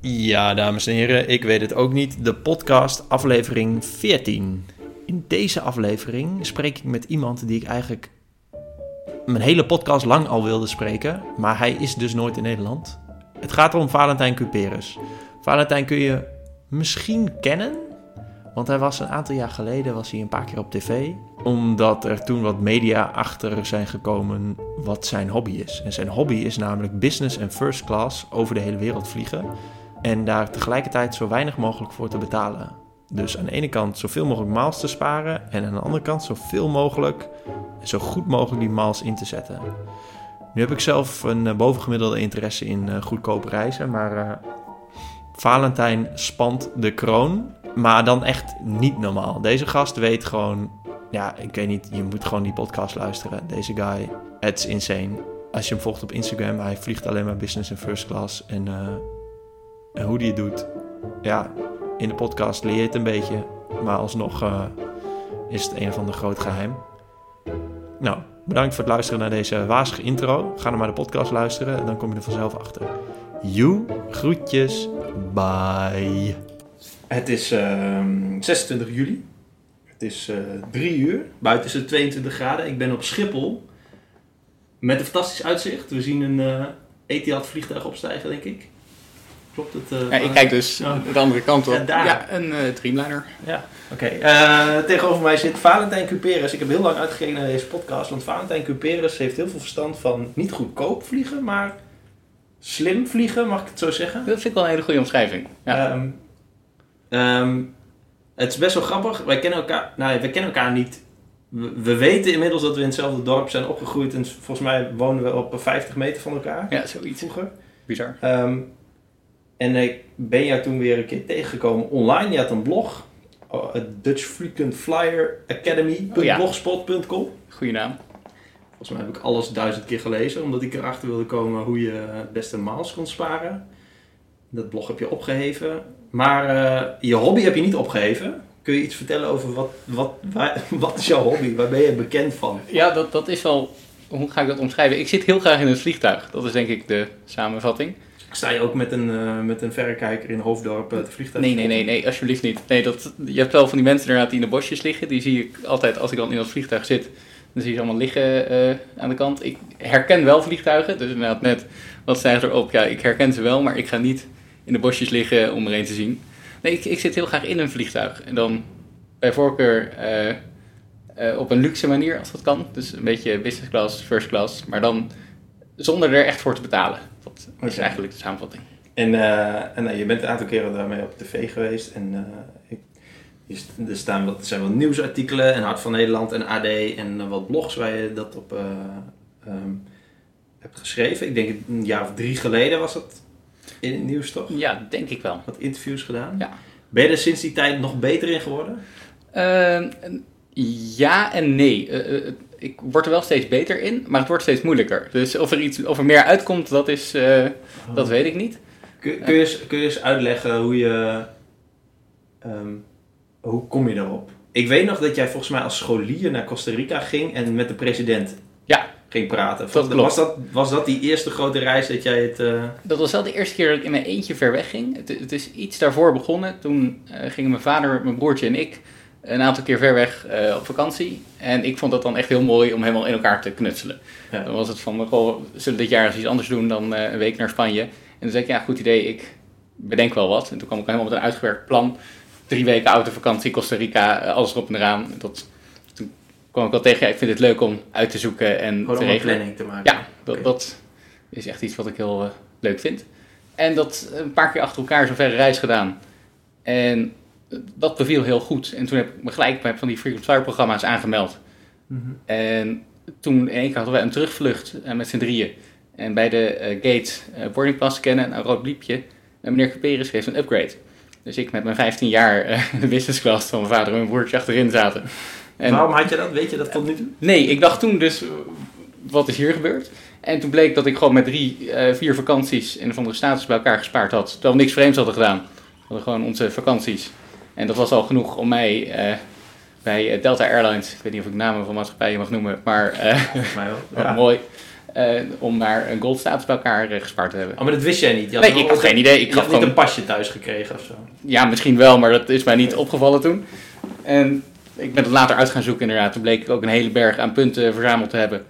Ja, dames en heren, ik weet het ook niet. De podcast aflevering 14. In deze aflevering spreek ik met iemand die ik eigenlijk mijn hele podcast lang al wilde spreken, maar hij is dus nooit in Nederland. Het gaat om Valentijn Cuperus. Valentijn kun je misschien kennen, want hij was een aantal jaar geleden was hij een paar keer op tv, omdat er toen wat media achter zijn gekomen wat zijn hobby is. En zijn hobby is namelijk business en first class over de hele wereld vliegen en daar tegelijkertijd zo weinig mogelijk voor te betalen. Dus aan de ene kant zoveel mogelijk miles te sparen en aan de andere kant zoveel mogelijk, zo goed mogelijk die miles in te zetten. Nu heb ik zelf een eh, bovengemiddelde interesse in uh, goedkope reizen, maar uh, Valentijn spant de kroon, maar dan echt niet normaal. Deze gast weet gewoon, ja, ik weet niet, je moet gewoon die podcast luisteren. Deze guy, it's insane. Als je hem volgt op Instagram, hij vliegt alleen maar business en first class en, en hoe die het doet, ja, in de podcast leer je het een beetje, maar alsnog uh, is het een van de groot geheim. Nou, bedankt voor het luisteren naar deze wazige intro. Ga naar maar de podcast luisteren en dan kom je er vanzelf achter. You, groetjes, bye. Het is uh, 26 juli. Het is uh, 3 uur. Buiten is het 22 graden. Ik ben op Schiphol. Met een fantastisch uitzicht. We zien een uh, Etihad vliegtuig opstijgen, denk ik. Klopt het? Uh, ja, ik kijk dus oh. de andere kant op. Ja, daar. ja een uh, Dreamliner. Ja, oké. Okay. Uh, tegenover mij zit Valentijn Cuperus. Ik heb heel lang uitgekeken naar deze podcast, want Valentijn Cuperus heeft heel veel verstand van niet goedkoop vliegen, maar slim vliegen, mag ik het zo zeggen? Dat vind ik wel een hele goede omschrijving. Ja. Um, um, het is best wel grappig. Wij kennen elkaar, nou, we kennen elkaar niet. We, we, weten inmiddels dat we in hetzelfde dorp zijn opgegroeid en volgens mij wonen we op 50 meter van elkaar. Ja, zoiets. Vroeger. Bizar. Um, en ik ben jou toen weer een keer tegengekomen online. Je had een blog. Uh, Dutch Frequent Flyer Academy.blogspot.com. Oh, ja. Goeie naam. Volgens mij heb ik alles duizend keer gelezen. Omdat ik erachter wilde komen hoe je het beste miles kon sparen. Dat blog heb je opgeheven. Maar uh, je hobby heb je niet opgeheven. Kun je iets vertellen over wat, wat, waar, wat is jouw hobby? Waar ben je bekend van? Ja, dat, dat is wel... Hoe ga ik dat omschrijven? Ik zit heel graag in het vliegtuig. Dat is denk ik de samenvatting. Sta je ook met een, uh, met een verrekijker in Hoofddorp uh, te vliegtuig? Nee, nee, nee, nee, alsjeblieft niet. Nee, dat, je hebt wel van die mensen inderdaad die in de bosjes liggen. Die zie ik altijd als ik dan in dat vliegtuig zit. Dan zie je ze allemaal liggen uh, aan de kant. Ik herken wel vliegtuigen. Dus inderdaad net, wat zei erop? Ja, ik herken ze wel, maar ik ga niet in de bosjes liggen om er een te zien. Nee, ik, ik zit heel graag in een vliegtuig. En dan bij voorkeur op een luxe manier, als dat kan. Dus een beetje business class, first class. Maar dan zonder er echt voor te betalen. Dat is eigenlijk de samenvatting. En, uh, en nou, je bent een aantal keren daarmee op tv geweest. En uh, ik, er staan wat, er zijn wat nieuwsartikelen en Hart van Nederland en AD en wat blogs waar je dat op um, hebt geschreven. Ik denk een jaar of drie geleden was dat in het nieuws toch? Ja, denk ik wel. Wat interviews gedaan. Ja. Ben je er sinds die tijd nog beter in geworden? Ehm, ja en nee ik word er wel steeds beter in, maar het wordt steeds moeilijker. Dus of er, iets, of er meer uitkomt, dat, is, uh, dat weet ik niet. Kun, kun, je eens, kun je eens uitleggen hoe je... Um, hoe kom je daarop? Ik weet nog dat jij volgens mij als scholier naar Costa Rica ging en met de president ja. ging praten. Dat was, dat, was dat die eerste grote reis dat jij het... Uh... Dat was wel de eerste keer dat ik in mijn eentje ver weg ging. Het, het is iets daarvoor begonnen. Toen uh, gingen mijn vader, mijn broertje en ik een aantal keer ver weg uh, op vakantie. En ik vond dat dan echt heel mooi om helemaal in elkaar te knutselen. Ja. Dan was het van, goh, zullen we dit jaar eens iets anders doen dan uh, een week naar Spanje? En toen zei ik, ja, goed idee, ik bedenk wel wat. En toen kwam ik helemaal met een uitgewerkt plan. Drie weken autovakantie, Costa Rica, uh, alles erop en eraan. Dat, toen kwam ik wel tegen, ja, ik vind het leuk om uit te zoeken en Gewoon te om regelen. planning te maken. Ja, dat, okay. dat is echt iets wat ik heel leuk vind. En dat een paar keer achter elkaar zo'n verre reis gedaan. En dat beviel heel goed. En toen heb ik me gelijk bij van die Frequent Flyer programma's aangemeld. Mm -hmm. En toen in één keer hadden we een terugvlucht uh, met z'n drieën. En bij de uh, gate uh, boarding pass scannen, een rood bliepje. En meneer Cuperus geeft een upgrade. Dus ik met mijn 15 jaar de business class van mijn vader en mijn broertje achterin zaten. En, Waarom had je dat? Weet je dat tot nu toe? Nee, ik dacht toen dus, wat is hier gebeurd? En toen bleek dat ik gewoon met drie, vier vakanties in een van de status bij elkaar gespaard had. Terwijl we niks vreemds hadden gedaan. We hadden gewoon onze vakanties en dat was al genoeg om mij uh, bij Delta Airlines, ik weet niet of ik namen van maatschappijen mag noemen, maar mij wel. Ja. mooi, eh, om maar een goldstatus bij elkaar eh, gespaard te hebben. Oh, maar dat wist jij niet? Je Nee, ik had geen idee. Ik had had niet gewoon, een pasje thuis gekregen of zo? ja, misschien wel, maar dat is mij niet opgevallen toen. En ik ben het later uit gaan zoeken inderdaad. Toen bleek ik ook een hele berg aan punten verzameld te hebben.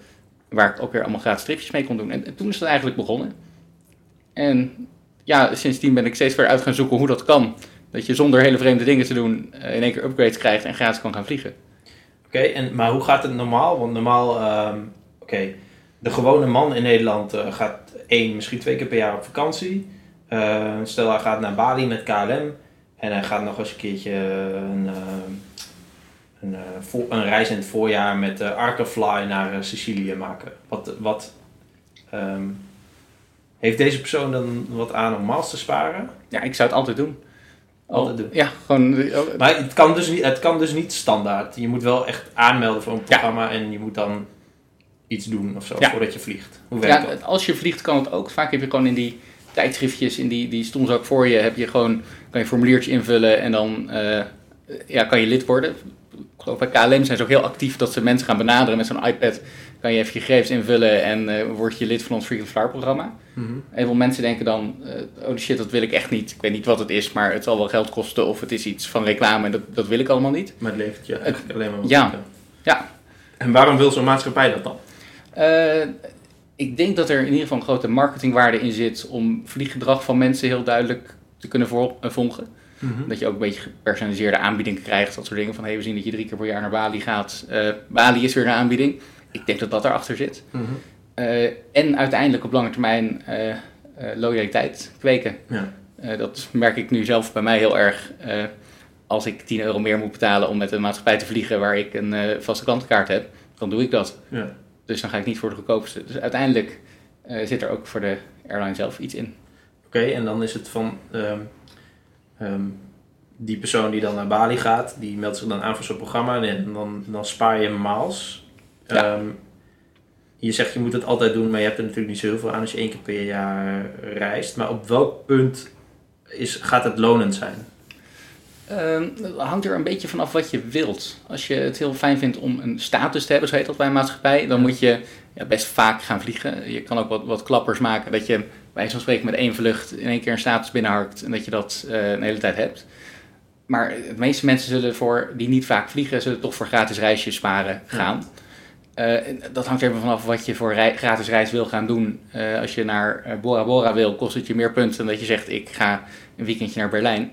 Waar ik ook weer allemaal gratis stripjes mee kon doen. En, en toen is het eigenlijk begonnen. En ja, sindsdien ben ik steeds verder uit gaan zoeken hoe dat kan. Dat je zonder hele vreemde dingen te doen eh, in één keer upgrades krijgt en gratis kan gaan vliegen. Oké, en maar hoe gaat het normaal? Want normaal, ehm, oké, de gewone man in Nederland eh, gaat één, misschien twee keer per jaar op vakantie. Eh, stel hij gaat naar Bali met KLM en hij gaat nog eens een keertje een, ehm, een, een reis in het voorjaar met Arkafly naar Sicilië maken. Wat, wat ehm, heeft deze persoon dan wat aan om miles te sparen? Ja, ik zou het altijd doen. Altijd doen. Ja, gewoon... eh, Maar het kan, dus niet, het kan dus niet standaard. Je moet wel echt aanmelden voor een Ja. programma en je moet dan iets doen of zo Ja. voordat je vliegt. Hoe werkt Ja, dat? als je vliegt kan het ook. Vaak heb je gewoon in die tijdschriftjes, in die, die ook voor je, heb je gewoon, kan je een formuliertje invullen en dan eh, ja, kan je lid worden. Ik geloof bij KLM zijn ze ook heel actief dat ze mensen gaan benaderen met zo'n iPad. Kan je even je gegevens invullen en eh, word je lid van ons Frequent Flyer programma. Mhm. Heel veel mensen denken dan, eh, oh shit, dat wil ik echt niet. Ik weet niet wat het is, maar het zal wel geld kosten of het is iets van reclame en dat, dat wil ik allemaal niet. Maar het levert je eigenlijk alleen maar wat Ja. op. Ja. En waarom wil zo'n maatschappij dat dan? Eh, ik denk dat er in ieder geval een grote marketingwaarde in zit om vlieggedrag van mensen heel duidelijk te kunnen vol- volgen. Dat je ook een beetje gepersonaliseerde aanbiedingen krijgt, dat soort dingen. Van hey, we zien dat je drie keer per jaar naar Bali gaat. Eh, Bali is weer een aanbieding. Ik denk dat dat erachter zit. Mhm. Eh, en uiteindelijk op lange termijn eh, eh, loyaliteit kweken. Ja. Dat merk ik nu zelf bij mij heel erg. Als ik 10 euro meer moet betalen om met een maatschappij te vliegen waar ik een vaste klantenkaart heb, dan doe ik dat. Ja. Dus dan ga ik niet voor de goedkoopste. Dus uiteindelijk zit er ook voor de airline zelf iets in. Oké, en dan is het van ehm, ehm, die persoon die dan naar Bali gaat, die meldt zich dan aan voor zo'n programma en dan, dan spaar je miles. Ja. Ehm, je zegt je moet het altijd doen, maar je hebt er natuurlijk niet zo heel veel aan als je één keer per jaar reist. Maar op welk punt is, gaat het lonend zijn? Ehm, het hangt er een beetje vanaf wat je wilt. Als je het heel fijn vindt om een status te hebben, zo heet dat bij een maatschappij, dan moet je ja, best vaak gaan vliegen. Je kan ook wat, wat klappers maken, dat je bij zo'n spreken met één vlucht in één keer een status binnenharkt en dat je dat eh, een hele tijd hebt. Maar de meeste mensen zullen voor, die niet vaak vliegen, zullen toch voor gratis reisjes sparen gaan. Dat hangt even vanaf wat je voor gratis reis wil gaan doen. Eh, als je naar eh, Bora Bora wil, kost het je meer punten dan dat je zegt ik ga een weekendje naar Berlijn.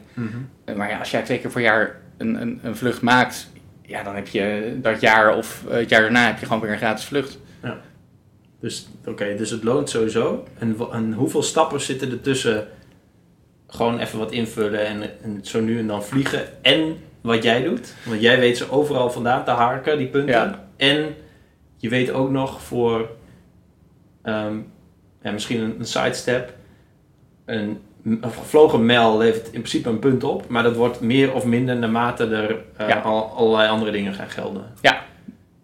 Eh, Maar ja, als jij twee keer per jaar een, een, een vlucht maakt, ja, dan heb je dat jaar of eh, het jaar daarna heb je gewoon weer een gratis vlucht. Dus, oké, dus het loont sowieso. En, hoeveel stappen zitten er tussen gewoon even wat invullen en, en zo nu en dan vliegen en wat jij doet? Want jij weet ze overal vandaan te harken, die punten. Ja. En je weet ook nog voor ehm, ja, misschien een, een sidestep. Een, een gevlogen mijl levert in principe een punt op, maar dat wordt meer of minder naarmate er eh, Ja. al, allerlei andere dingen gaan gelden. Dat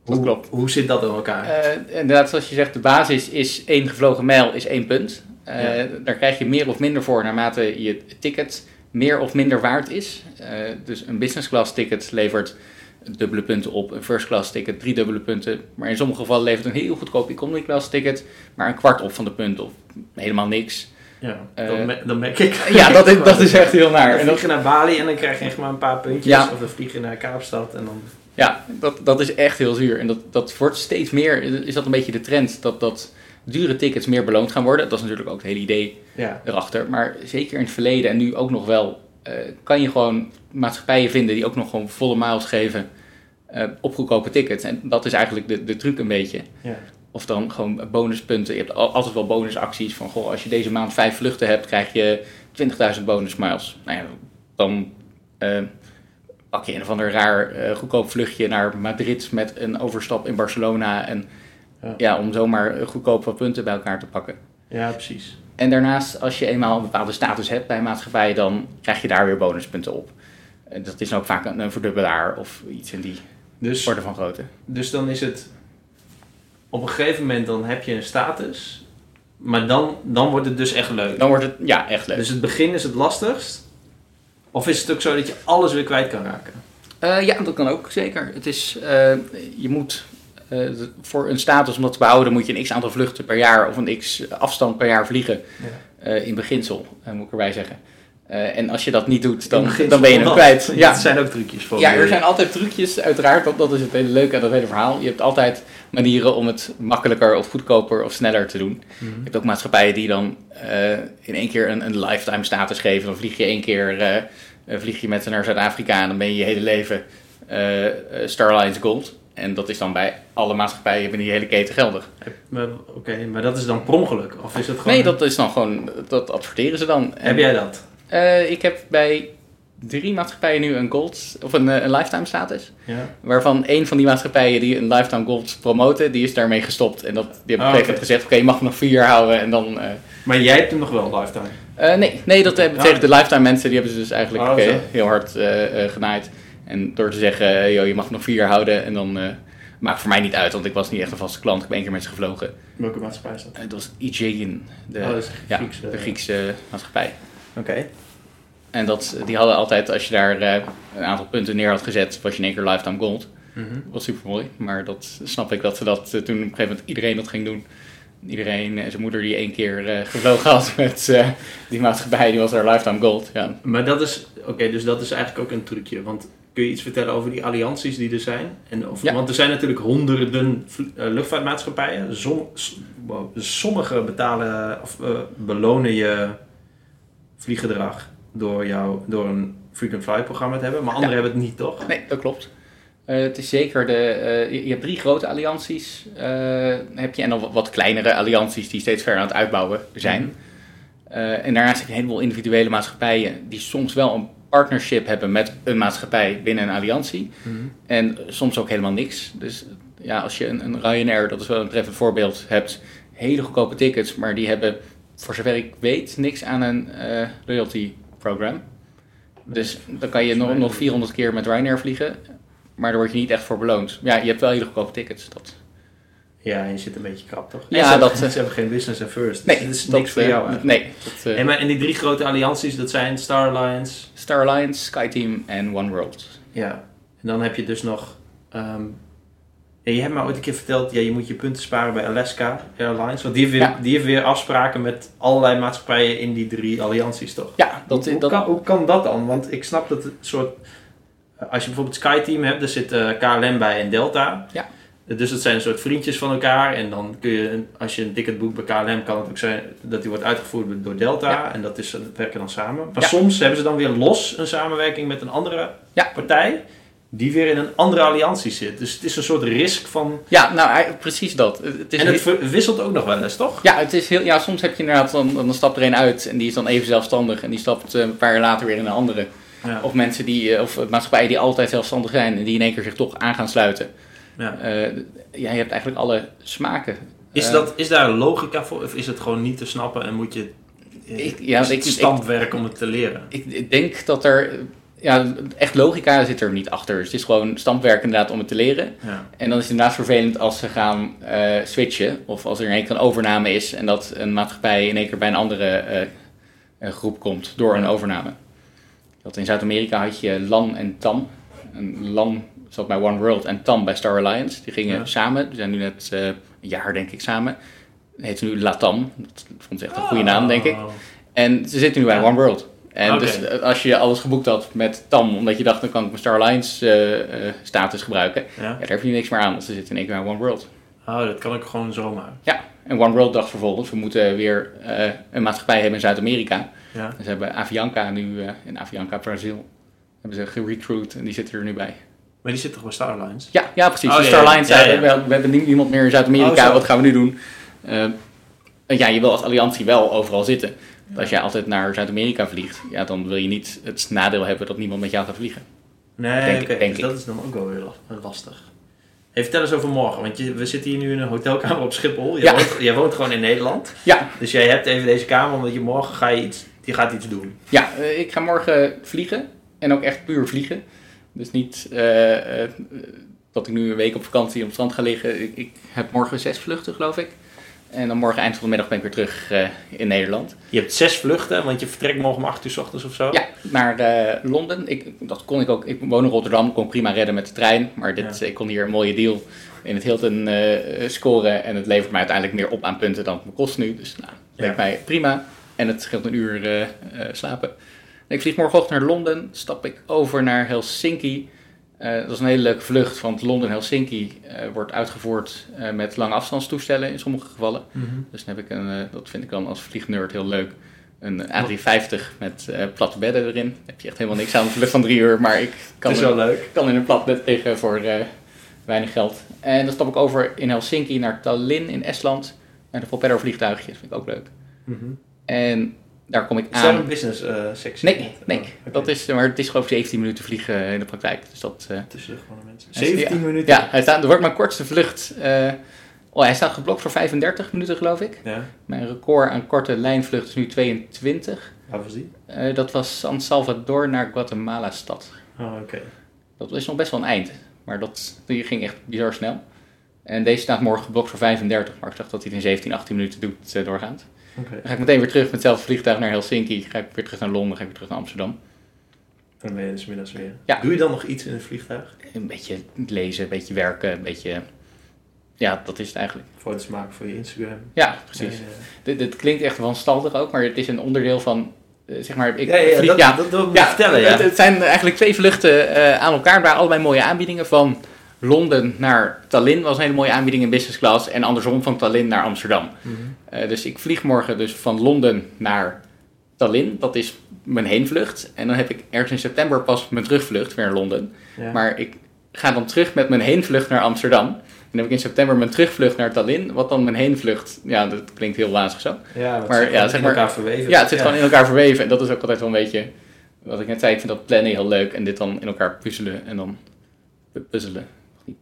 hoe, klopt. Hoe zit dat in elkaar? Eh, inderdaad, zoals je zegt, de basis is één gevlogen mijl is één punt. Eh, Ja. Daar krijg je meer of minder voor naarmate je ticket meer of minder waard is. Dus een business class ticket levert dubbele punten op. Een first class ticket drie dubbele punten. Maar in sommige gevallen levert een heel goedkoop economy class ticket maar een kwart op van de punten of helemaal niks. ja, eh, dat, me- dat merk ik. Ja, dat is, dat is echt heel naar. Dan vlieg je naar Bali en dan krijg je echt maar een paar puntjes. Ja. Of dan vlieg je naar Kaapstad en dan... Ja, dat, dat is echt heel zuur. En dat, dat wordt steeds meer, is dat een beetje de trend, dat, dat dure tickets meer beloond gaan worden. Dat is natuurlijk ook het hele idee Ja. erachter. Maar zeker in het verleden en nu ook nog wel, kan je gewoon maatschappijen vinden die ook nog gewoon volle miles geven eh, op goedkope tickets. En dat is eigenlijk de, de truc een beetje. Ja. Of dan gewoon bonuspunten. Je hebt al- altijd wel bonusacties van, goh, als je deze maand vijf vluchten hebt, krijg je 20.000 bonus miles. Nou ja, dan eh, pak je een of ander raar eh, goedkoop vluchtje naar Madrid met een overstap in Barcelona. En Ja. ja, om zomaar eh, goedkoop wat punten bij elkaar te pakken. ja, precies. En daarnaast, als je eenmaal een bepaalde status hebt bij een maatschappij, dan krijg je daar weer bonuspunten op. En dat is dan ook vaak een, een verdubbelaar of iets in die Dus, orde van grootte. dus dan is het... Op een gegeven moment dan heb je een status. Maar dan, dan wordt het dus echt leuk. Dan wordt het, ja, echt leuk. Dus het begin is het lastigst. Of is het ook zo dat je alles weer kwijt kan raken? Eh, ja, dat kan ook zeker. Het is, eh, je moet eh, voor een status om dat te behouden moet je een x aantal vluchten per jaar of een x afstand per jaar vliegen. Eh, in beginsel, eh, moet ik erbij zeggen. En als je dat niet doet, dan, dan ben je hem kwijt. Ja, er zijn ook trucjes voor. Ja, er zijn altijd trucjes, uiteraard. Dat, dat is het hele leuke aan dat hele verhaal. Je hebt altijd manieren om het makkelijker of goedkoper of sneller te doen. Mhm. Je hebt ook maatschappijen die dan in één keer een, een lifetime status geven. Dan vlieg je één keer vlieg je met ze naar Zuid-Afrika en dan ben je je hele leven Starlines Gold. En dat is dan bij alle maatschappijen binnen die hele keten geldig. Maar, Oké, maar dat is dan per ongeluk? Of is het gewoon... Nee, dat is dan gewoon, dat adverteren ze dan. En, Heb jij dat? eh, ik heb bij drie maatschappijen nu een gold, of een, eh, een lifetime status. Ja. Waarvan een van die maatschappijen die een lifetime gold promoten, die is daarmee gestopt. En dat, die hebben op een Ah, gegeven oké. moment gezegd, oké, je mag hem nog vier jaar houden en dan... eh, Maar jij hebt hem nog wel, lifetime? eh, nee, nee, dat hebben Ah. tegen de lifetime mensen, die hebben ze dus eigenlijk Oh, eh, heel hard eh, eh, genaaid. En door te zeggen, eh, joh, je mag nog vier jaar houden en dan... eh maakt voor mij niet uit, want ik was niet echt een vaste klant. Ik ben één keer met ze gevlogen. Welke maatschappij is dat? Eh, dat was Aegean, de, oh, is ja, Griekse... de Griekse maatschappij. Oké. En dat, die hadden altijd, als je daar eh, een aantal punten neer had gezet, was je in één keer lifetime gold. Mhm. Dat was super mooi, maar dat snap ik dat ze dat eh, toen op een gegeven moment iedereen dat ging doen. Iedereen, en zijn moeder die één keer eh, gevlogen had met eh, die maatschappij, die was daar lifetime gold. Ja. Maar dat is... Oké, dus dat is eigenlijk ook een trucje. Want kun je iets vertellen over die allianties die er zijn? En of, Ja. Want er zijn natuurlijk honderden eh, luchtvaartmaatschappijen. Som, sommige betalen of eh, belonen je vlieggedrag door, jou, door een frequent flyer programma te hebben. Maar anderen Ja. hebben het niet, toch? Nee, dat klopt. Eh, het is zeker de. je, je hebt drie grote allianties. heb je, en dan wat, kleinere allianties die steeds verder aan het uitbouwen zijn. Mhm. En daarnaast heb je een heleboel individuele maatschappijen die soms wel een partnership hebben met een maatschappij binnen een alliantie. Mhm. En soms ook helemaal niks. Dus ja, als je een, een Ryanair, dat is wel een treffend voorbeeld, hebt, hele goedkope tickets, maar die hebben, voor zover ik weet, niks aan een eh, loyalty program. Dus dan kan je nog, nog 400 keer met Ryanair vliegen, maar daar word je niet echt voor beloond. Ja, je hebt wel hele goedkope tickets. Dat, Ja, je zit een beetje krap, toch? Ja, En ze dat- hebben, ze hebben geen business at first. nee, Dus het is dat, niks voor eh, jou eigenlijk. Nee, dat, eh, En, maar, en die drie grote allianties, dat zijn Star Alliance. Star Alliance, SkyTeam en One World. Ja. En dan heb je dus nog... ja, je hebt me ooit een keer verteld, ja, je moet je punten sparen bij Alaska Airlines. Want die heeft, weer, Ja. die heeft weer afspraken met allerlei maatschappijen in die drie allianties, toch? Ja, dat, hoe, dat, kan, hoe kan dat dan? Want ik snap dat het soort... eh, Als je bijvoorbeeld SkyTeam hebt, daar zit eh, KLM bij en Delta. Ja. Dus dat zijn een soort vriendjes van elkaar. En dan kun je, als je een ticket boekt bij KLM, kan het ook zijn dat die wordt uitgevoerd door Delta. Ja. En dat is, dat werken dan samen. Maar Ja. soms hebben ze dan weer los een samenwerking met een andere Ja. partij. Die weer in een andere alliantie zit. Dus het is een soort risk van... ja, nou precies dat. Het het is en het heel- wisselt ook nog wel eens, toch? Ja, het is heel, ja, soms heb je inderdaad, dan, dan stapt er een uit en die is dan even zelfstandig en die stapt eh, een paar jaar later weer in een andere. Of mensen die, eh, of maatschappijen die altijd zelfstandig zijn en die in één keer zich toch aan gaan sluiten. Ja. Eh, ja, je hebt eigenlijk alle smaken. Is, Eh, dat, is daar een logica voor? Of is het gewoon niet te snappen en moet je... eh, Ik- ja, is ik- standwerk om het te leren? Ik, ik denk dat er, ja, echt logica zit er niet achter. Dus het is gewoon stampwerk inderdaad om het te leren. Ja. En dan is het inderdaad vervelend als ze gaan switchen. Of als er in één keer een overname is en dat een maatschappij in één keer bij een andere groep komt door een overname. Dat in Zuid-Amerika had je LAN en TAM. En LAN zat bij One World en TAM bij Star Alliance. Die gingen Ja. samen, die zijn nu net eh, een jaar denk ik samen. Heet nu LATAM. Dat vond ik echt een goede naam denk ik. Oh. En ze zitten nu bij Ja. One World. En dus eh, als je alles geboekt had met TAM, omdat je dacht dan kan ik mijn Star Alliance eh, status gebruiken. Ja. Ja, daar heb je niks meer aan, want ze zitten in één keer bij One World. Oh, dat kan ik gewoon zomaar. Ja, en One World dacht vervolgens, we moeten weer een maatschappij hebben in Zuid-Amerika. Ja. En ze hebben Avianca nu, in Avianca Brazil, hebben ze gerecruit en die zit er nu bij. Maar die zit toch bij Star Alliance? Ja, ja precies. Oh, de ja, Star ja. Alliance Ja, zeiden, ja. We, we hebben nie- niemand meer in Zuid-Amerika, Oh, wat gaan we nu doen? Eh, ja, je wil als alliantie wel overal zitten. Als jij altijd naar Zuid-Amerika vliegt, ja, dan wil je niet het nadeel hebben dat niemand met jou gaat vliegen. Nee, Denk denk dus dat is dan ook wel weer la- lastig. Hey, vertel eens over morgen, want je, we zitten hier nu in een hotelkamer op Schiphol. Jij, Ja. woont, jij woont gewoon in Nederland. Ja, Dus jij hebt even deze kamer, omdat je morgen ga je iets, je gaat iets doen. Ja, eh, ik ga morgen vliegen. En ook echt puur vliegen. Dus niet eh, eh, dat ik nu een week op vakantie op het strand ga liggen. Ik, ik heb morgen zes vluchten, geloof ik. En dan morgen eind van de middag ben ik weer terug eh, in Nederland. Je hebt zes vluchten, want je vertrekt morgen om 8 uur s ochtends of zo. Ja, naar Londen. Ik, dat kon ik ook. Ik woon in Rotterdam, kon prima redden met de trein. Maar dit, Ja. ik kon hier een mooie deal in het Hilton scoren. En het levert mij uiteindelijk meer op aan punten dan het me kost nu. Dus nou, Ja. lijkt mij prima. En het scheelt een uur slapen. Ik vlieg morgenochtend naar Londen. Stap ik over naar Helsinki. Eh, dat is een hele leuke vlucht, want Londen-Helsinki eh, wordt uitgevoerd eh, met lange afstandstoestellen in sommige gevallen. Mhm. Dus dan heb ik een, dat vind ik dan als vliegnerd heel leuk, een A350 met platte bedden erin. Heb je echt helemaal niks aan een vlucht van drie uur, maar ik kan, wel leuk. kan in een plat bed liggen voor weinig geld. En dan stap ik over in Helsinki naar Tallinn in Estland. Met een Propeller vliegtuigje, dat vind ik ook leuk. Mhm. En daar kom ik Is dat aan. een business eh, sectie? Nee, nee. Oh, oké. Dat is, maar het is geloof ik 17 minuten vliegen in de praktijk. Dus dat, eh, Tussen gewone mensen. Hij is- 17 minuten? ja, hij staat, dat wordt mijn kortste vlucht. eh, oh, hij staat geblokt voor 35 minuten geloof ik. Ja, Mijn record aan korte lijnvlucht is nu 22. waar was die? Eh, dat was San Salvador naar Guatemala-stad. Oh, oké. Dat is nog best wel een eind. Maar dat, die ging echt bizar snel. En deze staat morgen geblokt voor 35. Maar ik dacht dat hij het in 17, 18 minuten doet eh, doorgaand. Dan ga ik meteen weer terug met hetzelfde vliegtuig naar Helsinki. Ga ik weer terug naar Londen. Ga ik weer terug naar Amsterdam. Dan ben je dus middags weer. Ja. Doe je dan nog iets in een vliegtuig? Een beetje lezen, een beetje werken, een beetje... Ja, dat is het eigenlijk. Foto's maken voor je Instagram. Ja, precies. Ja, Dit, dit klinkt echt wanstaltig ook, maar het is een onderdeel van, eh, zeg maar, ik ja, ja, vlieg- dat, ja, dat wil ik ja, vertellen. Ja. Het, het zijn eigenlijk twee vluchten eh, aan elkaar. Het waren allebei mooie aanbiedingen. Van Londen naar Tallinn was een hele mooie aanbieding in business class. En andersom van Tallinn naar Amsterdam. Mhm. Eh, dus ik vlieg morgen dus van Londen naar Tallinn. Dat is mijn heenvlucht. En dan heb ik ergens in september pas mijn terugvlucht weer naar Londen. Ja. Maar ik ga dan terug met mijn heenvlucht naar Amsterdam. En dan heb ik in september mijn terugvlucht naar Tallinn. Wat dan mijn heenvlucht... Ja, dat klinkt heel wazig zo. ja, maar ja, zeg in maar- elkaar verweven. Ja, het zit gewoon in elkaar verweven. En dat is ook altijd wel een beetje... Wat ik net zei, ik vind dat plannen heel leuk. En dit dan in elkaar puzzelen. En dan pu- puzzelen.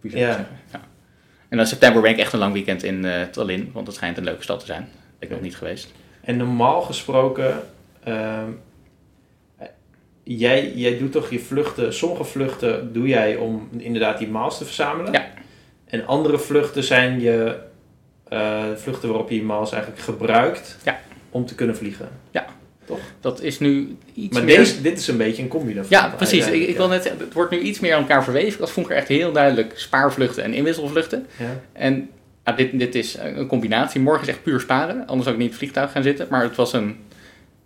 Ja. zeggen. Ja. En dan september ben ik echt een lang weekend in eh, Tallinn. Want het schijnt een leuke stad te zijn. Ben ik nog niet geweest. En normaal gesproken, ehm, jij, jij doet toch je vluchten, sommige vluchten doe jij om inderdaad die miles te verzamelen. Ja. En andere vluchten zijn je eh, vluchten waarop je die miles eigenlijk gebruikt Ja. om te kunnen vliegen. Dat is nu iets Maar meer... deze, dit is een beetje een combi daarvan. Ja, precies. Ik, ik wil net zeggen, het wordt nu iets meer aan elkaar verweven. Ik had vroeger echt heel duidelijk spaarvluchten en inwisselvluchten. Ja. En ja, dit, dit is een combinatie. Morgen is echt puur sparen. Anders zou ik niet in het vliegtuig gaan zitten. Maar het was een...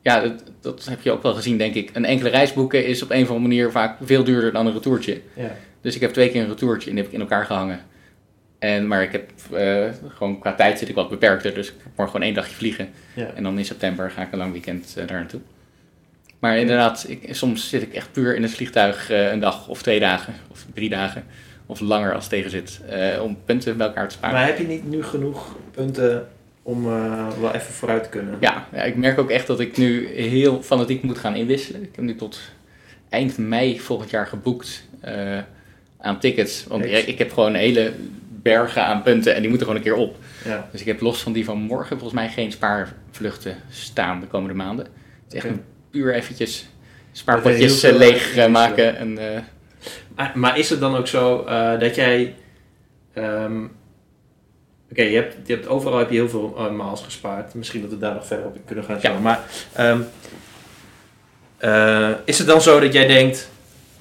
Ja, dat, dat heb je ook wel gezien, denk ik. Een enkele reis boeken is op een of andere manier vaak veel duurder dan een retourtje. Ja. Dus ik heb twee keer een retourtje en die heb ik in elkaar gehangen. En, maar ik heb eh, gewoon qua tijd zit ik wat beperkter. Dus ik morgen gewoon één dagje vliegen. Ja. En dan in september ga ik een lang weekend eh, daar naartoe. Maar inderdaad, ik, soms zit ik echt puur in het vliegtuig eh, een dag of twee dagen of drie dagen. Of langer als het tegen zit. om punten bij elkaar te sparen. Maar heb je niet nu genoeg punten om wel even vooruit te kunnen? Ja, ja, ik merk ook echt dat ik nu heel fanatiek moet gaan inwisselen. Ik heb nu tot eind mei volgend jaar geboekt aan tickets. Want ik, ik heb gewoon hele bergen aan punten en die moeten gewoon een keer op. Ja. Dus ik heb los van die van morgen volgens mij geen spaarvluchten staan de komende maanden. Het is echt een puur eventjes Even spaarpotjes eh, leeg eh, maken. En, eh, Maar, maar is het dan ook zo dat jij. ehm, Oké, je, hebt, je hebt overal heb je heel veel eh, miles gespaard. Misschien dat we daar nog verder op kunnen gaan. Ja. Maar ehm, eh, is het dan zo dat jij denkt: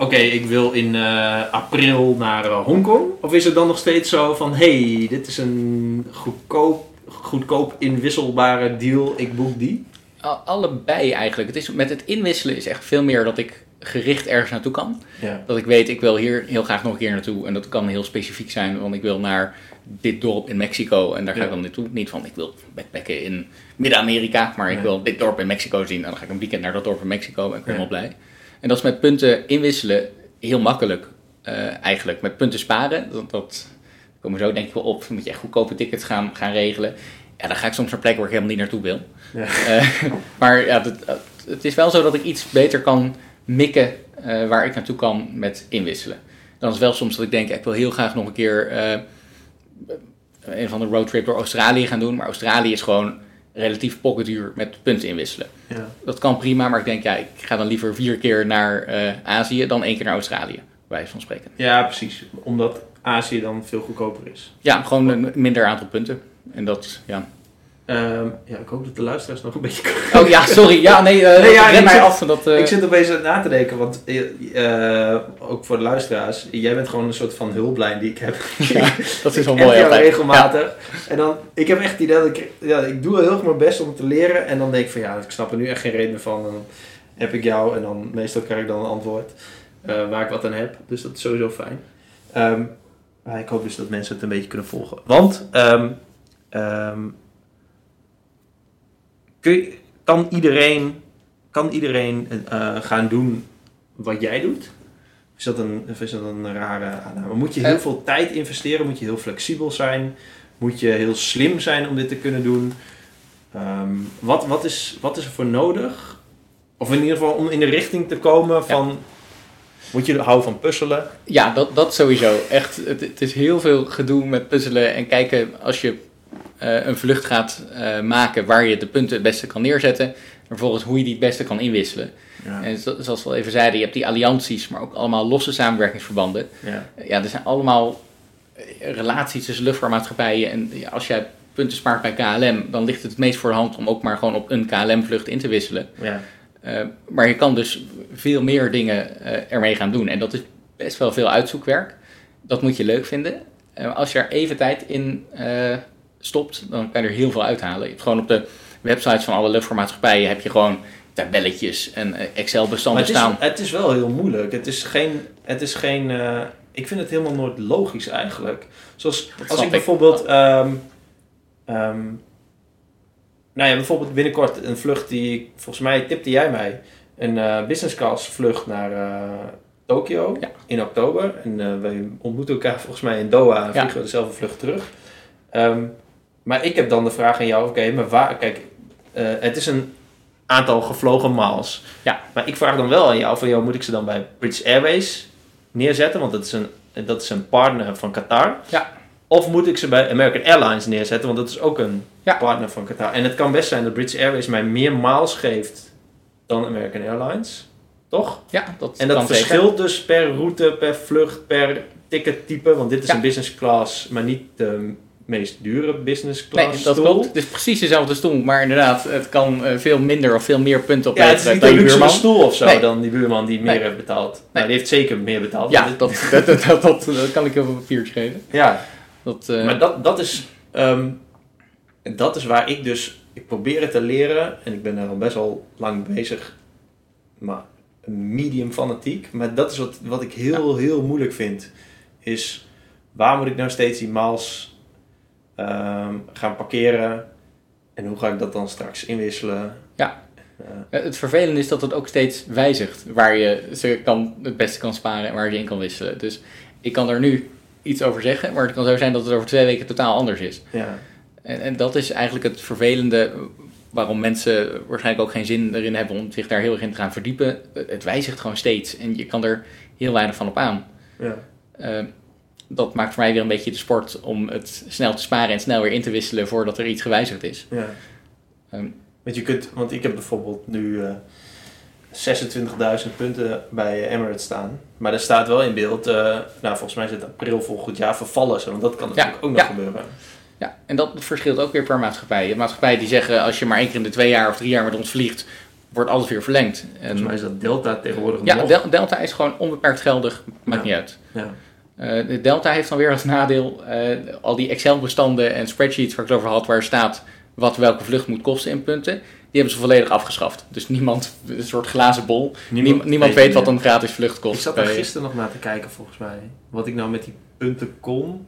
Oké, ik wil in eh, april naar eh, Hongkong? Of is het dan nog steeds zo van: hey, dit is een goedkoop, goedkoop inwisselbare deal, ik boek die? al- allebei eigenlijk. Het is, met het inwisselen is echt veel meer dat ik gericht ergens naartoe kan. Ja. Dat ik weet, ik wil hier heel graag nog een keer naartoe. En dat kan heel specifiek zijn, want ik wil naar dit dorp in Mexico. En daar ga Ja. ik dan naartoe. Niet van, ik wil backpacken in Midden-Amerika, maar ik wil dit dorp in Mexico zien. En dan ga ik een weekend naar dat dorp in Mexico en ik ben helemaal blij. En dat is met punten inwisselen heel makkelijk, eh, eigenlijk. Met punten sparen, dat, dat komen zo denk ik wel op. Dan moet je echt goedkope tickets gaan, gaan regelen. Ja, dan ga ik soms naar plekken waar ik helemaal niet naartoe wil. Ja. Eh, maar ja, het, het is wel zo dat ik iets beter kan mikken eh, waar ik naartoe kan met inwisselen. Dan is het wel soms dat ik denk, ik wil heel graag nog een keer een van de roadtrip door Australië gaan doen. Maar Australië is gewoon relatief pocketduur met punten inwisselen. Ja. Dat kan prima, maar ik denk, ja, ik ga dan liever vier keer naar eh, Azië dan één keer naar Australië, bij van spreken. ja, precies. Omdat Azië dan veel goedkoper is. Ja, gewoon een minder aantal punten. En dat, ja, Ehm, ja, ik hoop dat de luisteraars nog een beetje... Oh ja, sorry. Ja, nee, eh Nee, ja, ik mij zit- af dat... eh, Ik zit opeens na te denken, want eh, ook voor de luisteraars, jij bent gewoon een soort van hulplijn die ik heb. ja, dat is wel mooi altijd. regelmatig. En dan, ik heb echt het idee dat ik, ja, ik doe heel erg mijn best om te leren. En dan denk ik van ja, ik snap er nu echt geen reden meer van. Dan heb ik jou en dan meestal krijg ik dan een antwoord waar ik wat aan heb. Dus dat is sowieso fijn. Ehm, maar ik hoop dus dat mensen het een beetje kunnen volgen. Want ehm, kun je, kan iedereen, kan iedereen eh, gaan doen wat jij doet? Is dat een, of is dat een rare aanname? Moet je heel Eh. veel tijd investeren? Moet je heel flexibel zijn? Moet je heel slim zijn om dit te kunnen doen? Ehm, wat, wat, is, wat is er voor nodig? Of in ieder geval om in de richting te komen van... Moet je houden van puzzelen? Ja, dat, dat sowieso. Echt, het, het is heel veel gedoe met puzzelen en kijken als je eh, een vlucht gaat eh, maken waar je de punten het beste kan neerzetten. En vervolgens hoe je die het beste kan inwisselen. Ja. En zo- zoals we al even zeiden, je hebt die allianties, maar ook allemaal losse samenwerkingsverbanden. ja. Ja, er zijn allemaal eh, relaties tussen luchtvaartmaatschappijen. En ja, als jij punten spaart bij KLM, dan ligt het het meest voor de hand om ook maar gewoon op een KLM-vlucht in te wisselen. ja. Maar je kan dus veel meer dingen eh, ermee gaan doen. En dat is best wel veel uitzoekwerk. Dat moet je leuk vinden. Als je er even tijd in stopt, dan kan je er heel veel uithalen. Je hebt gewoon op de websites van alle luchtvaartmaatschappijen heb je gewoon tabelletjes en eh, Excel-bestanden staan. het is wel heel moeilijk. Het is geen... Het is geen eh, ik vind het helemaal nooit logisch eigenlijk. Zoals als ik ik. bijvoorbeeld... ehm, nou ja, bijvoorbeeld binnenkort een vlucht die... Volgens mij tipte jij mij. Een eh, business class vlucht naar eh Tokio Ja. in oktober. En wij ontmoeten elkaar volgens mij in Doha en Ja. vliegen we dezelfde vlucht terug. Ehm, maar ik heb dan de vraag aan jou, oké, maar waar... Kijk, eh, het is een aantal gevlogen miles. Ja. Maar ik vraag dan wel aan jou, van jou moet ik ze dan bij British Airways neerzetten? Want dat is een, dat is een partner van Qatar. Ja. Of moet ik ze bij American Airlines neerzetten? Want dat is ook een Ja. partner van Qatar. En het kan best zijn dat British Airways mij meer miles geeft dan American Airlines. Toch? Ja, dat En dat verschilt dus per route, per vlucht, per tickettype. Want dit is Ja. een business class, maar niet de meest dure business Nee, class dat stoel. klopt. Het is precies dezelfde stoel, maar inderdaad, het kan eh, veel minder of veel meer punten Ja, het is opleveren niet dan een luxe stoel of zo Nee. dan die buurman die meer Nee. heeft betaald. Nou, die heeft zeker meer betaald. Ja, dat, dat, dat, dat, dat kan ik heel veel papiertjes geven. ja. Dat, eh, maar dat, dat, is, ehm, dat is waar ik dus... Ik probeer het te leren en ik ben er al best wel lang bezig. Maar medium fanatiek. Maar dat is wat, wat ik heel, heel moeilijk vind. Is waar moet ik nou steeds die miles ehm, gaan parkeren? En hoe ga ik dat dan straks inwisselen? Ja. Eh, Eh, Het vervelende is dat het ook steeds wijzigt waar je ze kan, het beste kan sparen en waar je in kan wisselen. Dus ik kan er nu iets over zeggen, maar het kan zo zijn dat het over twee weken totaal anders is. ja. En, en dat is eigenlijk het vervelende waarom mensen waarschijnlijk ook geen zin erin hebben om zich daar heel erg in te gaan verdiepen. Het wijzigt gewoon steeds en je kan er heel weinig van op aan. ja. Eh, dat maakt voor mij weer een beetje de sport om het snel te sparen en snel weer in te wisselen voordat er iets gewijzigd is. Ja. Ehm, want je kunt, want ik heb bijvoorbeeld nu eh 26.000 punten bij Emirates staan. Maar er staat wel in beeld, eh, nou volgens mij is het april volgend jaar vervallen ze. Want dat kan natuurlijk ook nog ja. gebeuren. Ja, en dat verschilt ook weer per maatschappij. Je hebt maatschappijen die zeggen als je maar één keer in de twee jaar of drie jaar met ons vliegt, wordt alles weer verlengd. Volgens En, mij is dat Delta tegenwoordig ja, nog. Delta is gewoon onbeperkt geldig, maakt Ja. niet uit. ja. Eh, de Delta heeft dan weer als nadeel eh, al die Excel-bestanden en spreadsheets waar ik het over had, waar staat wat welke vlucht moet kosten in punten, die hebben ze volledig afgeschaft. Dus niemand, een soort glazen bol, niemand, niemand weet wat een gratis vlucht kost. Ik zat er bij- gisteren nog naar te kijken volgens mij. Wat ik nou met die punten kon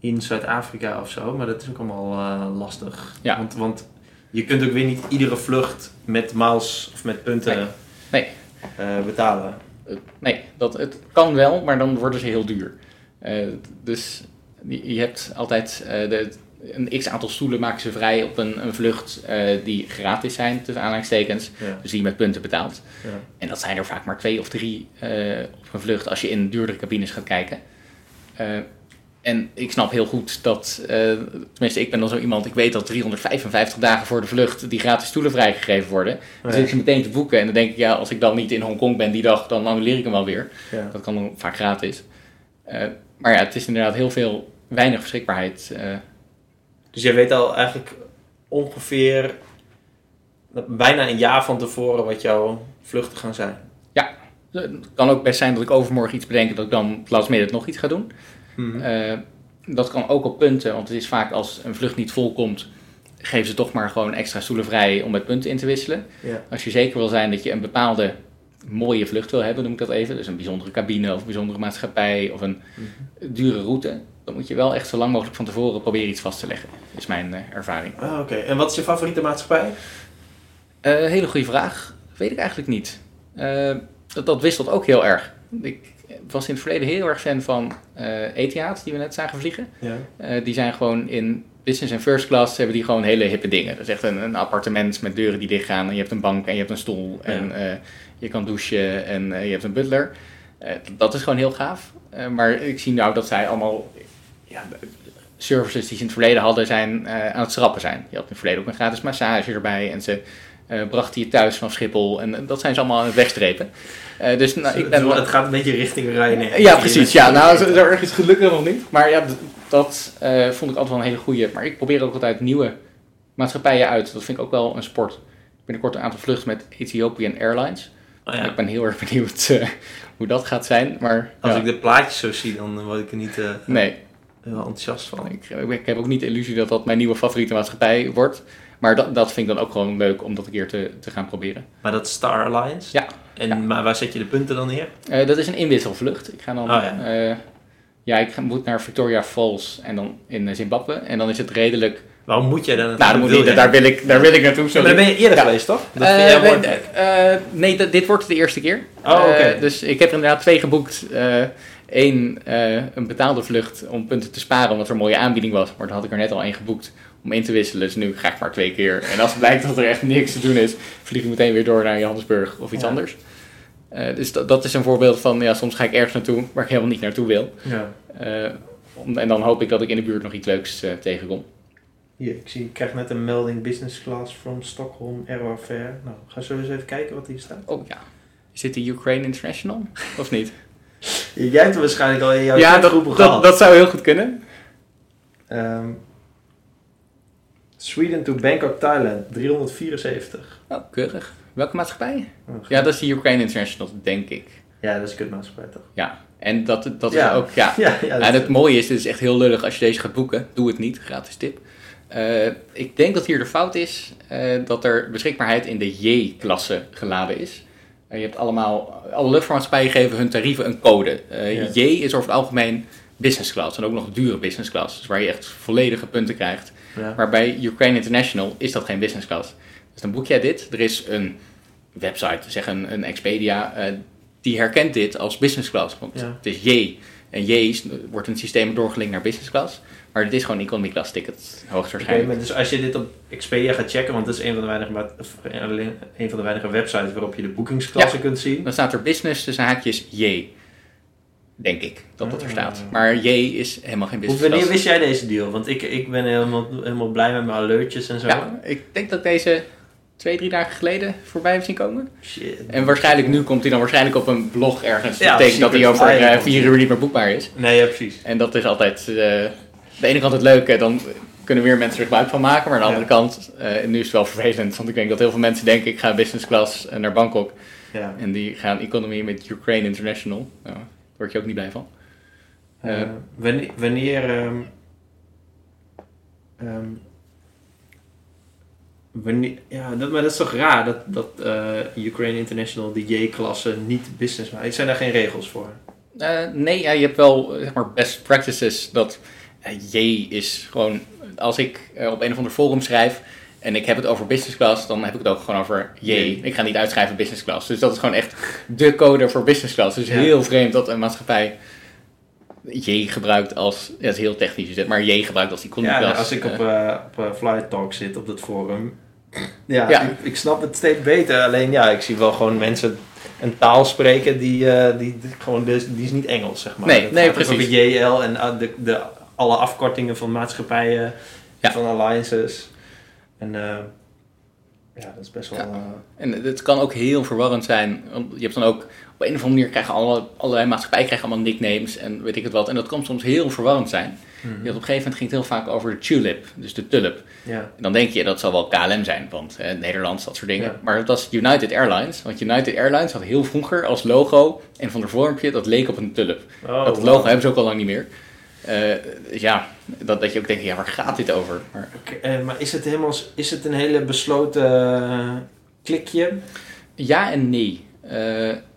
in Zuid-Afrika of zo. Maar dat is ook allemaal eh, lastig. Ja. Want, want je kunt ook weer niet iedere vlucht met miles of met punten Nee. Nee. eh, betalen. Nee, dat, het kan wel, maar dan worden ze heel duur. Eh, dus je, je hebt altijd eh, de, een x aantal stoelen maken ze vrij op een, een vlucht eh, die gratis zijn, tussen aanhalingstekens. Ja. Dus die je met punten betaalt. Ja. En dat zijn er vaak maar twee of drie op een vlucht als je in duurdere cabines gaat kijken. En ik snap heel goed dat, eh, tenminste ik ben dan zo iemand, ik weet dat 355 dagen voor de vlucht die gratis stoelen vrijgegeven worden. Dan zit ik ze meteen te boeken en dan denk ik, ja, als ik dan niet in Hongkong ben die dag, dan annuleer ik hem wel weer. Ja. Dat kan dan vaak gratis. Eh, maar ja, het is inderdaad heel veel, weinig beschikbaarheid. eh. Dus jij weet al eigenlijk ongeveer bijna een jaar van tevoren wat jouw vluchten gaan zijn. Het kan ook best zijn dat ik overmorgen iets bedenk dat ik dan last minute nog iets ga doen. Mhm. Eh, dat kan ook op punten, want het is vaak als een vlucht niet volkomt, geven ze toch maar gewoon extra stoelen vrij om met punten in te wisselen. Ja. Als je zeker wil zijn dat je een bepaalde mooie vlucht wil hebben, noem ik dat even, dus een bijzondere cabine of een bijzondere maatschappij of een Mhm. dure route, dan moet je wel echt zo lang mogelijk van tevoren proberen iets vast te leggen, is mijn eh, ervaring. Ah, Oké, en wat is je favoriete maatschappij? Eh, hele goede vraag. Weet ik eigenlijk niet. Dat, dat wisselt ook heel erg. Ik was in het verleden heel erg fan van Etihad, die we net zagen vliegen. Ja. Eh, die zijn gewoon in business en first class hebben die gewoon hele hippe dingen. Dat is echt een, een appartement met deuren die dichtgaan. En je hebt een bank en je hebt een stoel. En eh, je kan douchen en je hebt een butler. Dat is gewoon heel gaaf. Maar ik zie nou dat zij allemaal... Ja, services die ze in het verleden hadden zijn aan het schrappen zijn. Je had in het verleden ook een gratis massage erbij. En ze eh, brachten je thuis van Schiphol. En dat zijn ze allemaal aan het wegstrepen. Eh, dus nou, ik ben... het gaat een beetje richting Ryanair. Ja, precies. Ja, nou, zo, zo erg is gelukkig nog niet. Maar ja, dat eh, vond ik altijd wel een hele goeie. Maar ik probeer ook altijd nieuwe maatschappijen uit. Dat vind ik ook wel een sport. Binnenkort een aantal vluchten met Ethiopian Airlines. Oh, ja. Ik ben heel erg benieuwd hoe dat gaat zijn. Maar Als ja, ik de plaatjes zo zie, dan word ik er niet nee, heel enthousiast van. ik, ik heb ook niet de illusie dat dat mijn nieuwe favoriete maatschappij wordt. Maar dat, dat vind ik dan ook gewoon leuk om dat een keer te, te gaan proberen. Maar dat Star Alliance? Ja. En, Ja. Maar waar zet je de punten dan neer? Eh, dat is een inwisselvlucht. Ik ga dan. Oh, ja. eh, ja, ik ga, moet naar Victoria Falls en dan in eh, Zimbabwe. En dan is het redelijk Waarom moet jij dan? Nou, dan moet wil daar, wil ik, daar wil ik naartoe. Sorry. maar dan ben je eerder Ja. geweest, toch? Dat vind jij mooi. nee, dit wordt de eerste keer. Oh, oké. Dus ik heb er inderdaad twee geboekt. Eén, een betaalde vlucht om punten te sparen, omdat er een mooie aanbieding was. Maar dan had ik er net al één geboekt om in te wisselen. Dus nu ga ik maar twee keer. En als het blijkt dat er echt niks te doen is, vlieg ik meteen weer door naar Johannesburg of iets Ja. anders. Eh, dus dat, dat is een voorbeeld van, ja, soms ga ik ergens naartoe waar ik helemaal niet naartoe wil. Ja. Eh, om- en dan hoop ik dat ik in de buurt nog iets leuks eh, tegenkom. Hier, ik, zie, ik krijg net een melding business class from Stockholm Airfare. Nou, ga zo eens even kijken wat hier staat. Oh ja. Is dit de Ukraine International? Of niet? Jij hebt er waarschijnlijk al in jouw ja, groepen dat, gehad. dat, dat zou heel goed kunnen. Ehm, Sweden to Bangkok, Thailand, 374. Oh, keurig. Welke maatschappij? Oh, Ja, dat is de Ukraine International, denk ik. ja, dat is een kutmaatschappij toch? Ja. En dat, dat is ook, ja. Ja, ja, En het mooie is, dit is echt heel lullig als je deze gaat boeken. Doe het niet, gratis tip. Eh, ik denk dat hier de fout is eh, dat er beschikbaarheid in de J-klasse geladen is. Je hebt allemaal, alle luchtvaartmaatschappijen geven hun tarieven een code. Eh. J is over het algemeen business class en ook nog dure business class. Dus waar je echt volledige punten krijgt. Ja. Maar bij Ukraine International is dat geen business class. Dus dan boek jij dit. Er is een website, zeg een, een Expedia, eh, die herkent dit als business class. Want Ja. het is J. En J is- wordt een systeem doorgelinkt naar business class. Maar dit is gewoon economy class ticket, hoogstwaarschijnlijk. dus als je dit op Expedia gaat checken, want dat is een van de weinige, alleen een van de weinige websites waarop je de boekingsklassen kunt zien. Dan staat er business tussen haakjes J. Denk ik dat dat er Ah. staat. Maar J is helemaal geen Hoe, business wanneer class. wist jij deze deal? Want ik, ik ben helemaal, helemaal blij met mijn alertjes en zo. Ja, ik denk dat deze twee, drie dagen geleden voorbij heeft zien komen. Shit. En waarschijnlijk nu komt hij dan waarschijnlijk op een blog ergens. Ja, dat betekent dat hij over Flyer eh, komt vier uur niet meer boekbaar is. Nee, ja, precies. En dat is altijd eh, de ene kant het leuke, dan kunnen weer mensen er gebruik van maken. Maar aan de andere Ja. kant, eh, nu is het wel vervelend. Want ik denk dat heel veel mensen denken, ik ga business class eh, naar Bangkok. Ja. En die gaan economy met Ukraine International. Nou, word je ook niet blij van. Eh, wanneer, wanneer, ehm, ehm, wanneer ja, dat, maar dat is toch raar dat, dat eh, Ukraine International de J-klasse niet business maakt. Zijn daar geen regels voor? Eh, nee, ja, je hebt wel eh, zeg maar best practices. Dat eh, J is gewoon, als ik eh, op een of ander forum schrijf en ik heb het over business class, dan heb ik het ook gewoon over J. Ik ga niet uitschrijven business class. Dus dat is gewoon echt de code voor business class. Dus Ja. heel vreemd dat een maatschappij J gebruikt als, ja, het is heel technisch maar J gebruikt als economy Ja, class. als ik Eh, op, eh op eh, Flight Talk zit op dat forum. Ja, Ja. Ik, ik snap het steeds beter. Alleen ja, ik zie wel gewoon mensen een taal spreken die, die, die gewoon, dus- die is niet Engels, zeg maar. Nee, precies. Over JL en ah, de, de, alle afkortingen van maatschappijen, Ja. van alliances. En eh, Ja, dat is best wel... Ja. eh, En het kan ook heel verwarrend zijn. Je hebt dan ook op een of andere manier krijgen alle, allerlei maatschappijen krijgen allemaal nicknames en weet ik het wat. En dat kan soms heel verwarrend zijn. Je had op een gegeven moment ging het heel vaak over de tulip, dus de tulip. ja. En dan denk je dat zal wel KLM zijn, want eh, Nederlands, dat soort dingen. Ja. Maar dat was United Airlines. Want United Airlines had heel vroeger als logo een van de vormpje dat leek op een tulip. Oh, dat wow. logo hebben ze ook al lang niet meer. Eh, ja, dat, dat je ook denkt, ja, waar gaat dit over? Maar, eh, maar is het, helemaal, is het een hele besloten eh, klikje? Ja en nee.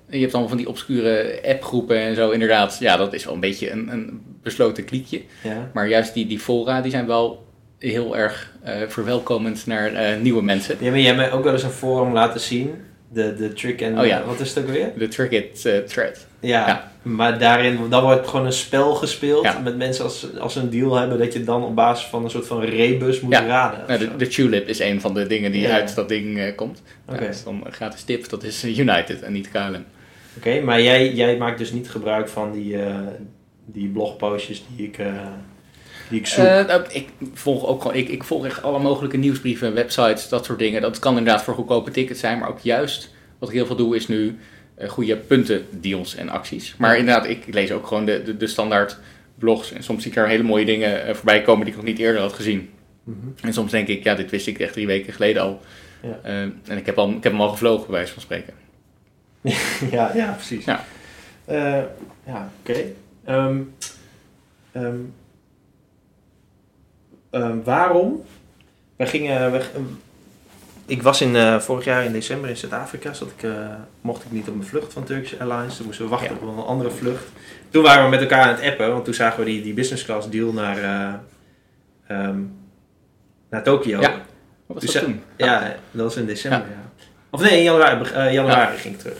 Je hebt allemaal van die obscure appgroepen en zo. Inderdaad, ja, dat is wel een beetje een, een besloten kliekje. Ja. Maar juist die, die fora, die zijn wel heel erg eh, verwelkomend naar nieuwe mensen. Ja, maar jij hebt mij ook wel eens een forum laten zien. De, de trick en... Oh ja. Wat is het ook weer? De Tricket eh, thread. Ja, Ja. Maar daarin dan wordt gewoon een spel gespeeld Ja. met mensen als, als ze een deal hebben dat je dan op basis van een soort van rebus moet Ja. raden. de, de tulip is een van de dingen die Ja. uit dat ding eh, komt. Ja, dat is dan een gratis tip, dat is United en niet KLM. Oké, maar jij, jij maakt dus niet gebruik van die, eh, die blogpostjes die ik, eh, die ik zoek. Ik volg ook gewoon, ik, ik volg echt alle mogelijke nieuwsbrieven, websites, dat soort dingen. Dat kan inderdaad voor goedkope tickets zijn, maar ook juist wat ik heel veel doe is nu goede punten, deals en acties. Maar inderdaad, ik lees ook gewoon de, de, de standaard blogs en soms zie ik er hele mooie dingen eh, voorbij komen die ik nog niet eerder had gezien. Mhm. En soms denk ik, ja, dit wist ik echt drie weken geleden al. Ja. Eh, en ik heb, al, ik heb hem al gevlogen, bij wijze van spreken. ja, ja, precies. Ja. Eh, ja, oké. Ehm, ehm, ehm, waarom? Wij gingen. Ik was in, eh, vorig jaar in december in Zuid-Afrika. Zat ik, eh, mocht ik niet op mijn vlucht van Turkish Airlines. Toen moesten we wachten Ja. op een andere vlucht. Toen waren we met elkaar aan het appen. Want toen zagen we die, die business class deal naar, eh, ehm, naar Tokio. Ja. Wat was dat toen? Ja, dat was in december, ja. Of nee, in januari, eh, januari ging ik terug.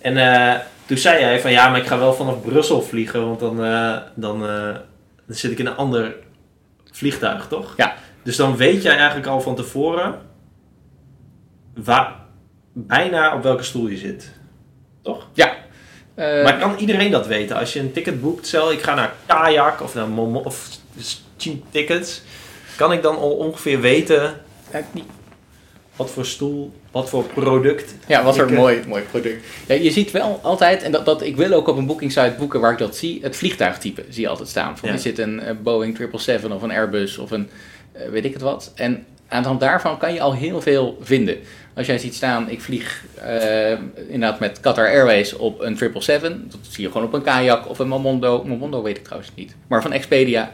En eh, toen zei hij van ja, maar ik ga wel vanaf Brussel vliegen, want dan, eh, dan, eh, dan zit ik in een ander vliegtuig, toch? Ja. Dus dan weet jij eigenlijk al van tevoren waar, bijna op welke stoel je zit. Toch? Eh, maar kan iedereen dat weten? Als je een ticket boekt, stel ik ga naar Kayak of naar Momo of cheap tickets, kan ik dan al ongeveer weten niet wat voor stoel, wat voor product. Ja, wat voor eh, mooi, mooi product. Ja, je ziet wel altijd, en dat, dat, ik wil ook op een bookingsite boeken waar ik dat zie, het vliegtuigtype zie je altijd staan. Van, Ja. Is dit een eh, Boeing 777 of een Airbus of een weet ik het wat. En aan de hand daarvan kan je al heel veel vinden. Als jij ziet staan, ik vlieg eh, inderdaad met Qatar Airways op een 777, dat zie je gewoon op een kajak of een Momondo. Momondo weet ik trouwens niet, maar van Expedia.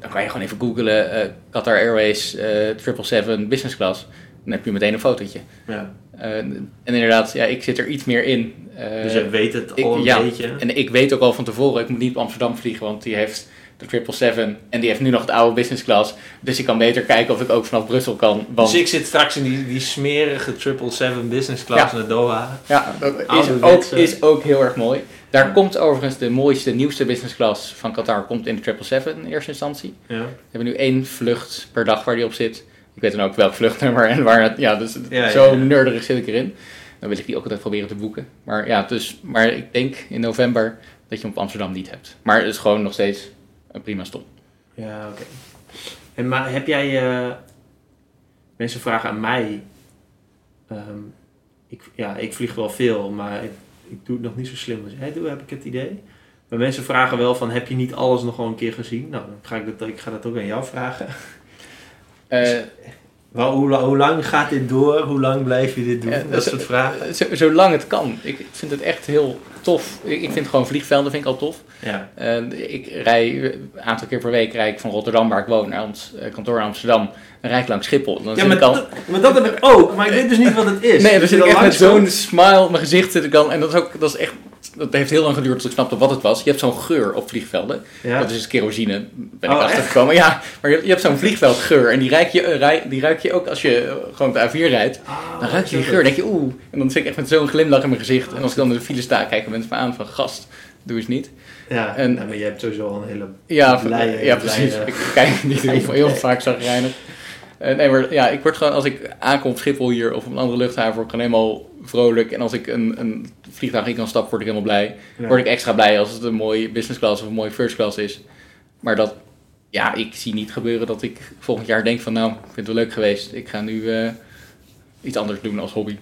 Dan kan je gewoon even googlen eh, Qatar Airways eh 777 business class. Dan heb je meteen een fotootje. Ja. Eh, en inderdaad, ja, ik zit er iets meer in. Eh, Dus je weet het ik- al een ja. beetje. En ik weet ook al van tevoren, ik moet niet op Amsterdam vliegen, want die heeft de 777 en die heeft nu nog de oude business class. Dus ik kan beter kijken of ik ook vanaf Brussel kan. Want Dus ik zit straks in die, die smerige 777 business class naar Doha. ja, dat is ook, is ook heel erg mooi. Daar komt overigens de mooiste, nieuwste business class van Qatar komt in de 777 in eerste instantie. Ja. We hebben nu één vlucht per dag waar die op zit. Ik weet dan ook welk vluchtnummer en waar het... Ja, dus Ja, zo ja, ja. nerderig zit ik erin. Dan wil ik die ook altijd proberen te boeken. Maar ja, dus, maar ik denk in november dat je hem op Amsterdam niet hebt. Maar het is gewoon nog steeds een prima stop. Ja, oké. En maar heb jij... eh, mensen vragen aan mij... ehm, ik, ja, ik vlieg wel veel, maar ik, ik doe het nog niet zo slim als jij doet, heb ik het idee. Maar mensen vragen wel van, heb je niet alles nog wel een keer gezien? Nou, dan ga ik dat, ik ga dat ook aan jou vragen. Eh, Wel, hoe, la- hoe lang gaat dit door? Hoe lang blijf je dit doen? Ja, dat dat- soort vragen. zo- zolang het kan. Ik vind het echt heel tof. Ik, vind gewoon vliegvelden vind ik al tof. Ja. Eh, ik rij een aantal keer per week rij ik van Rotterdam, waar ik woon, naar ons eh, kantoor in Amsterdam. Rijd ik langs Schiphol. Dan Ja, maar ik al... dat, maar dat heb ik ook. Maar ik weet dus niet wat het is. Nee, dan Dus zit ik echt met zo'n smile op mijn gezicht zit ik dan. En dat is ook, dat is echt, dat heeft heel lang geduurd tot ik snapte wat het was. Je hebt zo'n geur op vliegvelden. Ja. Dat is kerosine, ben ik Oh, achter echt? gekomen. Ja, maar je, je hebt zo'n vliegveldgeur. En die ruik, je, eh, rij- die ruik je ook als je eh, gewoon de A4 rijdt. Oh, Dan ruik je die geur. denk je, oeh. En dan zit ik echt met zo'n glimlach in mijn gezicht. En als ik dan in de file sta, kijken mensen me aan van gast, doe eens niet. Ja, En- nou, maar je hebt sowieso al een hele... Ja, Blije- ja blije- precies. Ik kijk niet heel, heel vaak zagrijnig. Nee, maar ja, ik word gewoon, als ik aankom op Schiphol hier of op een andere luchthaven, word ik gewoon helemaal vrolijk. En als ik een, een vliegtuig in kan stappen, word ik helemaal blij. Ja. Word ik extra blij als het een mooie business class of een mooie first class is. Maar dat, ja, ik zie niet gebeuren dat ik volgend jaar denk van, nou, ik vind het wel leuk geweest. Ik ga nu eh, iets anders doen als hobby.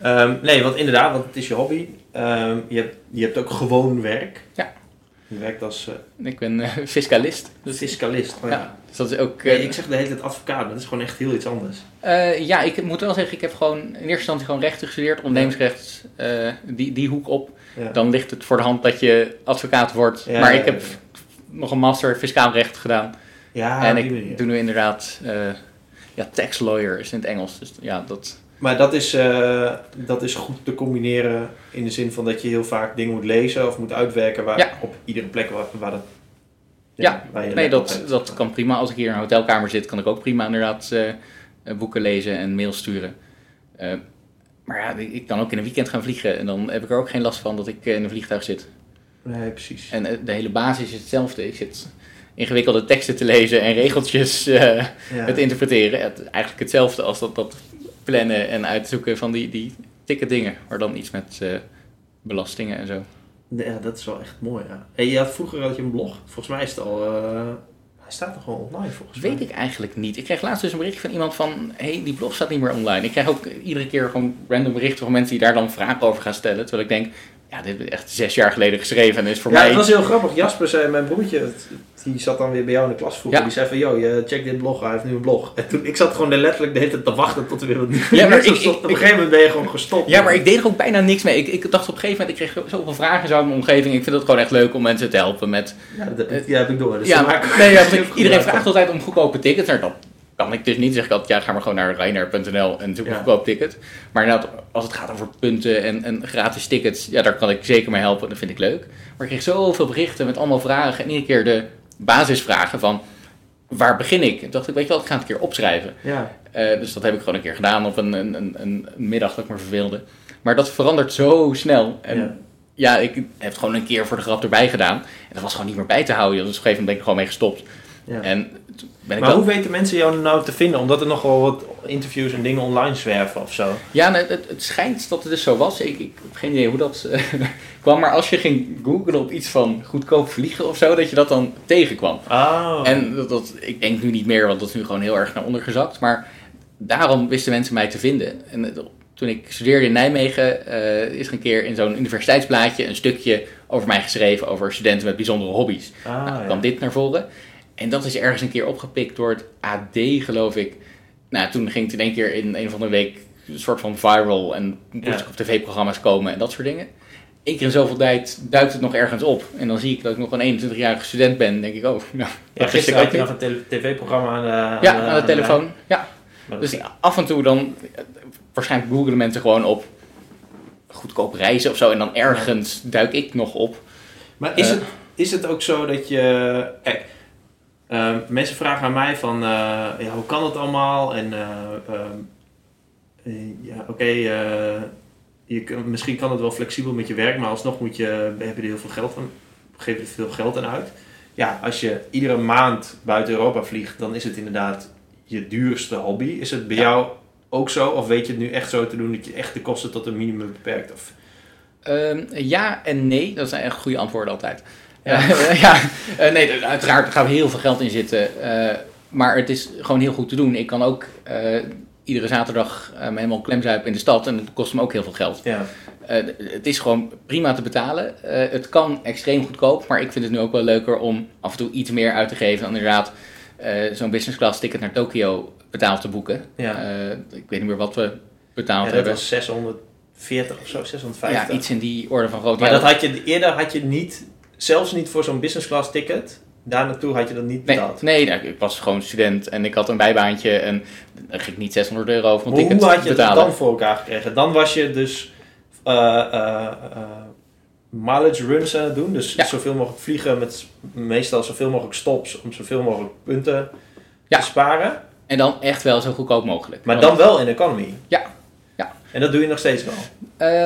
Ehm, nee, want inderdaad, want het is je hobby. Ehm, je, hebt, je hebt ook gewoon werk. Ja. Je werkt als eh, Ik ben eh, fiscalist. Dus, fiscalist. Oh, ja. ja, dus dat is ook... Nee, eh, ik zeg de hele tijd advocaat, maar dat is gewoon echt heel iets anders. Eh, ja, ik moet wel zeggen, ik heb gewoon in eerste instantie gewoon rechten gestudeerd, ondernemingsrecht, eh, die, die hoek op. Ja. Dan ligt het voor de hand dat je advocaat wordt. Ja, maar ik heb nog een master fiscaal recht gedaan. Ja, en ik manier. doe nu inderdaad, ja, tax lawyer is in het Engels. Dus ja, dat... Maar dat is, dat is goed te combineren in de zin van dat je heel vaak dingen moet lezen of moet uitwerken waar, Ja. op iedere plek waar, waar dat... Ja, Nee, dat, dat kan prima. Als ik hier in een hotelkamer zit, kan ik ook prima inderdaad eh, eh, boeken lezen en mails sturen. Eh, maar ja, ik kan ook in een weekend gaan vliegen en dan heb ik er ook geen last van dat ik in een vliegtuig zit. Nee, precies. En de hele basis is hetzelfde. Ik zit ingewikkelde teksten te lezen en regeltjes Ja. te interpreteren. Het, eigenlijk hetzelfde als dat, dat plannen en uitzoeken van die, die dikke dingen. Maar dan iets met belastingen en zo. Ja, dat is wel echt mooi, ja. En je had vroeger had je een blog. Volgens mij is het al... eh, hij staat er gewoon online, volgens mij. Weet ik eigenlijk niet. Ik kreeg laatst dus een berichtje van iemand van... hé, hey, die blog staat niet meer online. Ik krijg ook iedere keer gewoon random berichten van mensen die daar dan vragen over gaan stellen. Terwijl ik denk, ja, dit is echt zes jaar geleden geschreven en is voor ja, mij... het was heel grappig. Jasper zei, mijn broertje, die zat dan weer bij jou in de klas vroeger. Ja. Die zei van, yo, je check dit blog, hij heeft nu een blog. En toen, ik zat gewoon letterlijk de hele tijd te wachten tot er weer wat nieuws Ja, maar ik- Op een gegeven moment ben je gewoon gestopt. Ja, maar ik deed er ook bijna niks mee. Ik, ik dacht op een gegeven moment, ik kreeg zoveel vragen zo uit mijn omgeving. Ik vind het gewoon echt leuk om mensen te helpen met... Ja, dat heb ik, ja, heb ik door. Dus ja, maar, nee, ja, iedereen vraagt altijd om goedkope tickets. Nou, dat kan ik dus niet. Zeg ik altijd, ja, ga maar gewoon naar ryanair.nl en zoek een Ja. goedkoop ticket. Maar inderdaad, als het gaat over punten en, en gratis tickets, ja, daar kan ik zeker mee helpen. Dat vind ik leuk. Maar ik kreeg zoveel berichten met allemaal vragen. En iedere keer de basisvragen van, waar begin ik? Toen dacht ik, weet je wat, ik ga het een keer opschrijven. Ja, Eh, dus dat heb ik gewoon een keer gedaan op een, een, een, een middag dat ik me verveelde. Maar dat verandert zo snel. En Ja. ja. ik heb het gewoon een keer voor de grap erbij gedaan. En dat was gewoon niet meer bij te houden. Dus op een gegeven moment ben ik er gewoon mee gestopt. ja. En ben ik maar wel... hoe weten mensen jou nou te vinden? Omdat er nog wel wat interviews en dingen online zwerven of zo. Ja, nee, het, het schijnt dat het dus zo was. Ik, ik heb geen idee hoe dat eh, kwam. Maar als je ging googlen op iets van goedkoop vliegen of zo, dat je dat dan tegenkwam. Oh. En dat, dat, ik denk nu niet meer, want dat is nu gewoon heel erg naar onder gezakt. Maar daarom wisten mensen mij te vinden. En eh, toen ik studeerde in Nijmegen, eh, is er een keer in zo'n universiteitsblaadje een stukje over mij geschreven over studenten met bijzondere hobby's. Ah, nou, ja. kwam dit naar voren. En dat is ergens een keer opgepikt door het AD, geloof ik. Nou, toen ging het in één keer in een of andere week een soort van viral. En moest Ja. ik op tv-programma's komen en dat soort dingen. Eén keer in zoveel tijd duikt het nog ergens op. En dan zie ik dat ik nog een 21-jarige student ben. En denk ik, oh, nou, Ja, ik gisteren ook had je nog een tv-programma aan de, Ja, aan de telefoon. Ja. Dus af en toe dan, eh, waarschijnlijk googelen mensen gewoon op goedkoop reizen of zo. En dan ergens duik ik nog op. Maar is, Eh. het, is het ook zo dat je... Kijk, eh, mensen vragen aan mij van... eh, ja, hoe kan het allemaal? En eh, ehm, eh, ja, oké... je kan- misschien kan het wel flexibel met je werk, maar alsnog moet je, heb je er heel veel geld van, geef je er veel geld aan uit. Ja, als je iedere maand buiten Europa vliegt, dan is het inderdaad je duurste hobby. Is het bij Ja. jou ook zo? Of weet je het nu echt zo te doen dat je echt de kosten tot een minimum beperkt? Of, Ehm, ja en nee, dat zijn echt goede antwoorden altijd. Ja. Ja, eh, nee, uiteraard er gaat heel veel geld in zitten. eh, maar het is gewoon heel goed te doen. Ik kan ook eh, iedere zaterdag me helemaal klemzuipen in de stad en dat kost me ook heel veel geld. ja. Het is gewoon prima te betalen. Het kan extreem goedkoop, maar ik vind het nu ook wel leuker om af en toe iets meer uit te geven dan inderdaad zo'n business class ticket naar Tokio betaald te boeken. Ja. Ik weet niet meer wat we betaald Ja, dat hebben. was 640 of zo, 650. Ja, iets in die orde van grootte. Maar dat had je, eerder had je niet, zelfs niet voor zo'n business class ticket, daar naartoe had je dat niet Nee, betaald. nee nou, ik was gewoon student en ik had een bijbaantje en dan ging ik niet 600 euro voor een ticket hoe had je betalen. dat dan voor elkaar gekregen? Dan was je dus eh, eh, eh, mileage runs aan het doen. Dus Ja. zoveel mogelijk vliegen met meestal zoveel mogelijk stops om zoveel mogelijk punten Ja. te sparen. En dan echt wel zo goedkoop mogelijk. Maar dan wel in economy. Ja. Ja. En dat doe je nog steeds wel. Eh,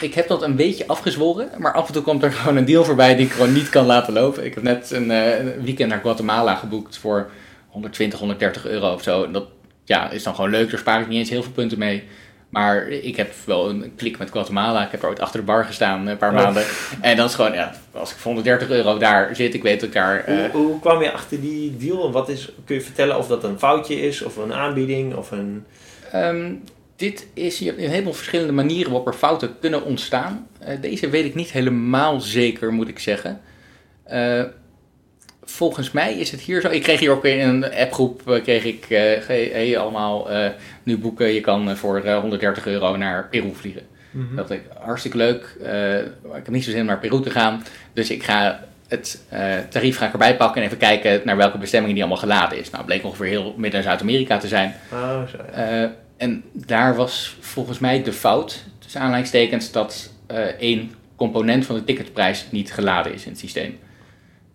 ik heb dat een beetje afgezworen, maar af en toe komt er gewoon een deal voorbij die ik gewoon niet kan laten lopen. Ik heb net een eh, weekend naar Guatemala geboekt voor 120, 130 euro of zo. En dat ja, is dan gewoon leuk, daar spaar ik niet eens heel veel punten mee. Maar ik heb wel een klik met Guatemala. Ik heb er ooit achter de bar gestaan een paar Oh. maanden. En dat is gewoon, ja, als ik voor 130 euro daar zit, ik weet dat ik daar... eh, Hoe, hoe kwam je achter die deal? En wat is, kun je vertellen of dat een foutje is, of een aanbieding, of een... Ehm, Dit is, je hebt een heleboel verschillende manieren waarop er fouten kunnen ontstaan. Eh, deze weet ik niet helemaal zeker, moet ik zeggen. Eh, volgens mij is het hier zo. Ik kreeg hier ook in een appgroep, eh, kreeg ik, eh, hey, allemaal nu boeken. Je kan voor eh, 130 euro naar Peru vliegen. Mhm. Dat ik hartstikke leuk. ik heb niet zo zin om naar Peru te gaan. Dus ik ga het tarief ga ik erbij pakken en even kijken naar welke bestemmingen die allemaal geladen is. Nou, het bleek ongeveer heel Midden- en Zuid-Amerika te zijn. Oh, zo. ja. Eh, en daar was volgens mij de fout, tussen aanleidingstekens, dat eh, één component van de ticketprijs niet geladen is in het systeem.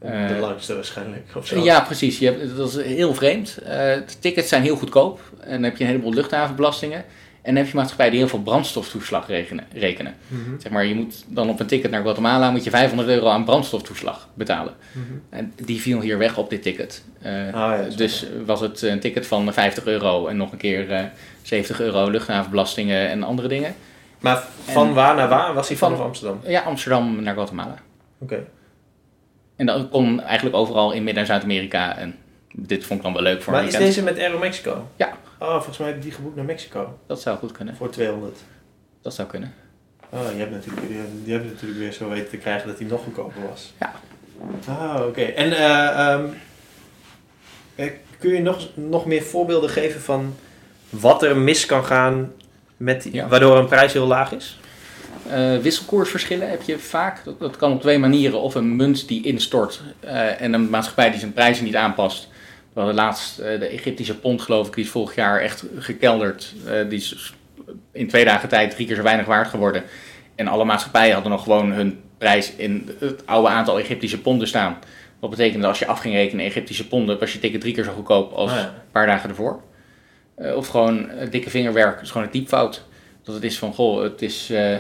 Eh, de langste waarschijnlijk. Of zo. ja, precies. Je hebt, dat is heel vreemd. Eh, de tickets zijn heel goedkoop. En dan heb je een heleboel luchthavenbelastingen. En dan heb je maatschappijen die heel veel brandstoftoeslag rekenen. rekenen. Mhm. Zeg maar, je moet dan op een ticket naar Guatemala moet je 500 euro aan brandstoftoeslag betalen. Mhm. En die viel hier weg op dit ticket. Eh, ja, is dus was het een ticket van 50 euro en nog een keer eh 70 euro luchthavenbelastingen en andere dingen. Maar van En- waar naar waar was hij Van- vanaf Amsterdam? Ja, Amsterdam naar Guatemala. Oké. En dat kon eigenlijk overal in Midden- en Zuid-Amerika. En dit vond ik dan wel leuk voor Maar is deze met Aero Mexico? Ja. Oh, volgens mij heb ik die geboekt naar Mexico. Dat zou goed kunnen. Voor 200. Dat zou kunnen. Oh, je hebt natuurlijk, je, hebt natuurlijk weer zo weten te krijgen dat hij nog goedkoper was. Ja. Ah, oké. En eh, ehm, eh, kun je nog, nog meer voorbeelden geven van wat er mis kan gaan met die, Ja. waardoor een prijs heel laag is? Eh, wisselkoersverschillen heb je vaak. Dat, dat kan op twee manieren. Of een munt die instort eh, en een maatschappij die zijn prijzen niet aanpast. We hadden laatst eh, de Egyptische pond, geloof ik, die is vorig jaar echt gekelderd. Eh, die is in twee dagen tijd drie keer zo weinig waard geworden. En alle maatschappijen hadden nog gewoon hun prijs in het oude aantal Egyptische ponden staan. Wat betekende dat als je af ging rekenen in Egyptische ponden, was je ticket drie keer zo goedkoop als ja. een paar dagen ervoor. Eh, of gewoon eh, dikke vingerwerk, dat is gewoon een typfout. Dat het is van, goh, het is eh,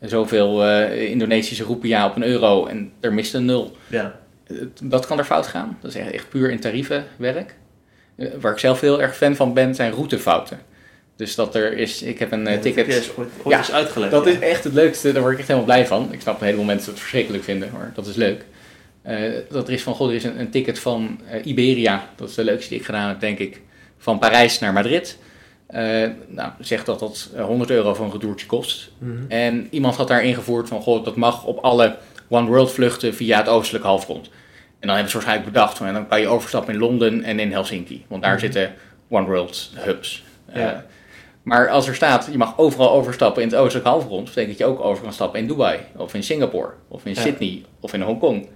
zoveel Indonesische roepia op een euro en er mist een nul. Ja. Dat kan er fout gaan. Dat is echt, echt puur in tarievenwerk. Waar ik zelf heel erg fan van ben, zijn routefouten. Dus dat er is, ik heb een ticket... Dat heb ooit, ooit Ja, eens uitgelegd. Dat ja. is echt het leukste, daar word ik echt helemaal blij van. Ik snap dat een heleboel mensen het verschrikkelijk vinden, maar dat is leuk. Dat er is van, god, er is een, een ticket van Iberia, dat is de leukste die ik gedaan heb, denk ik, van Parijs naar Madrid. Eh nou, zegt dat dat eh, 100 euro voor een retourtje kost. Mhm. En iemand had daar ingevoerd van, goh, dat mag op alle One World vluchten via het oostelijke halfrond. En dan hebben ze waarschijnlijk bedacht, van, dan kan je overstappen in Londen en in Helsinki. Want daar Mhm. zitten One World hubs. Eh, Ja. maar als er staat, je mag overal overstappen in het oostelijke halfrond, betekent dat je ook over kan stappen in Dubai, of in Singapore, of in Ja. Sydney, of in Hongkong.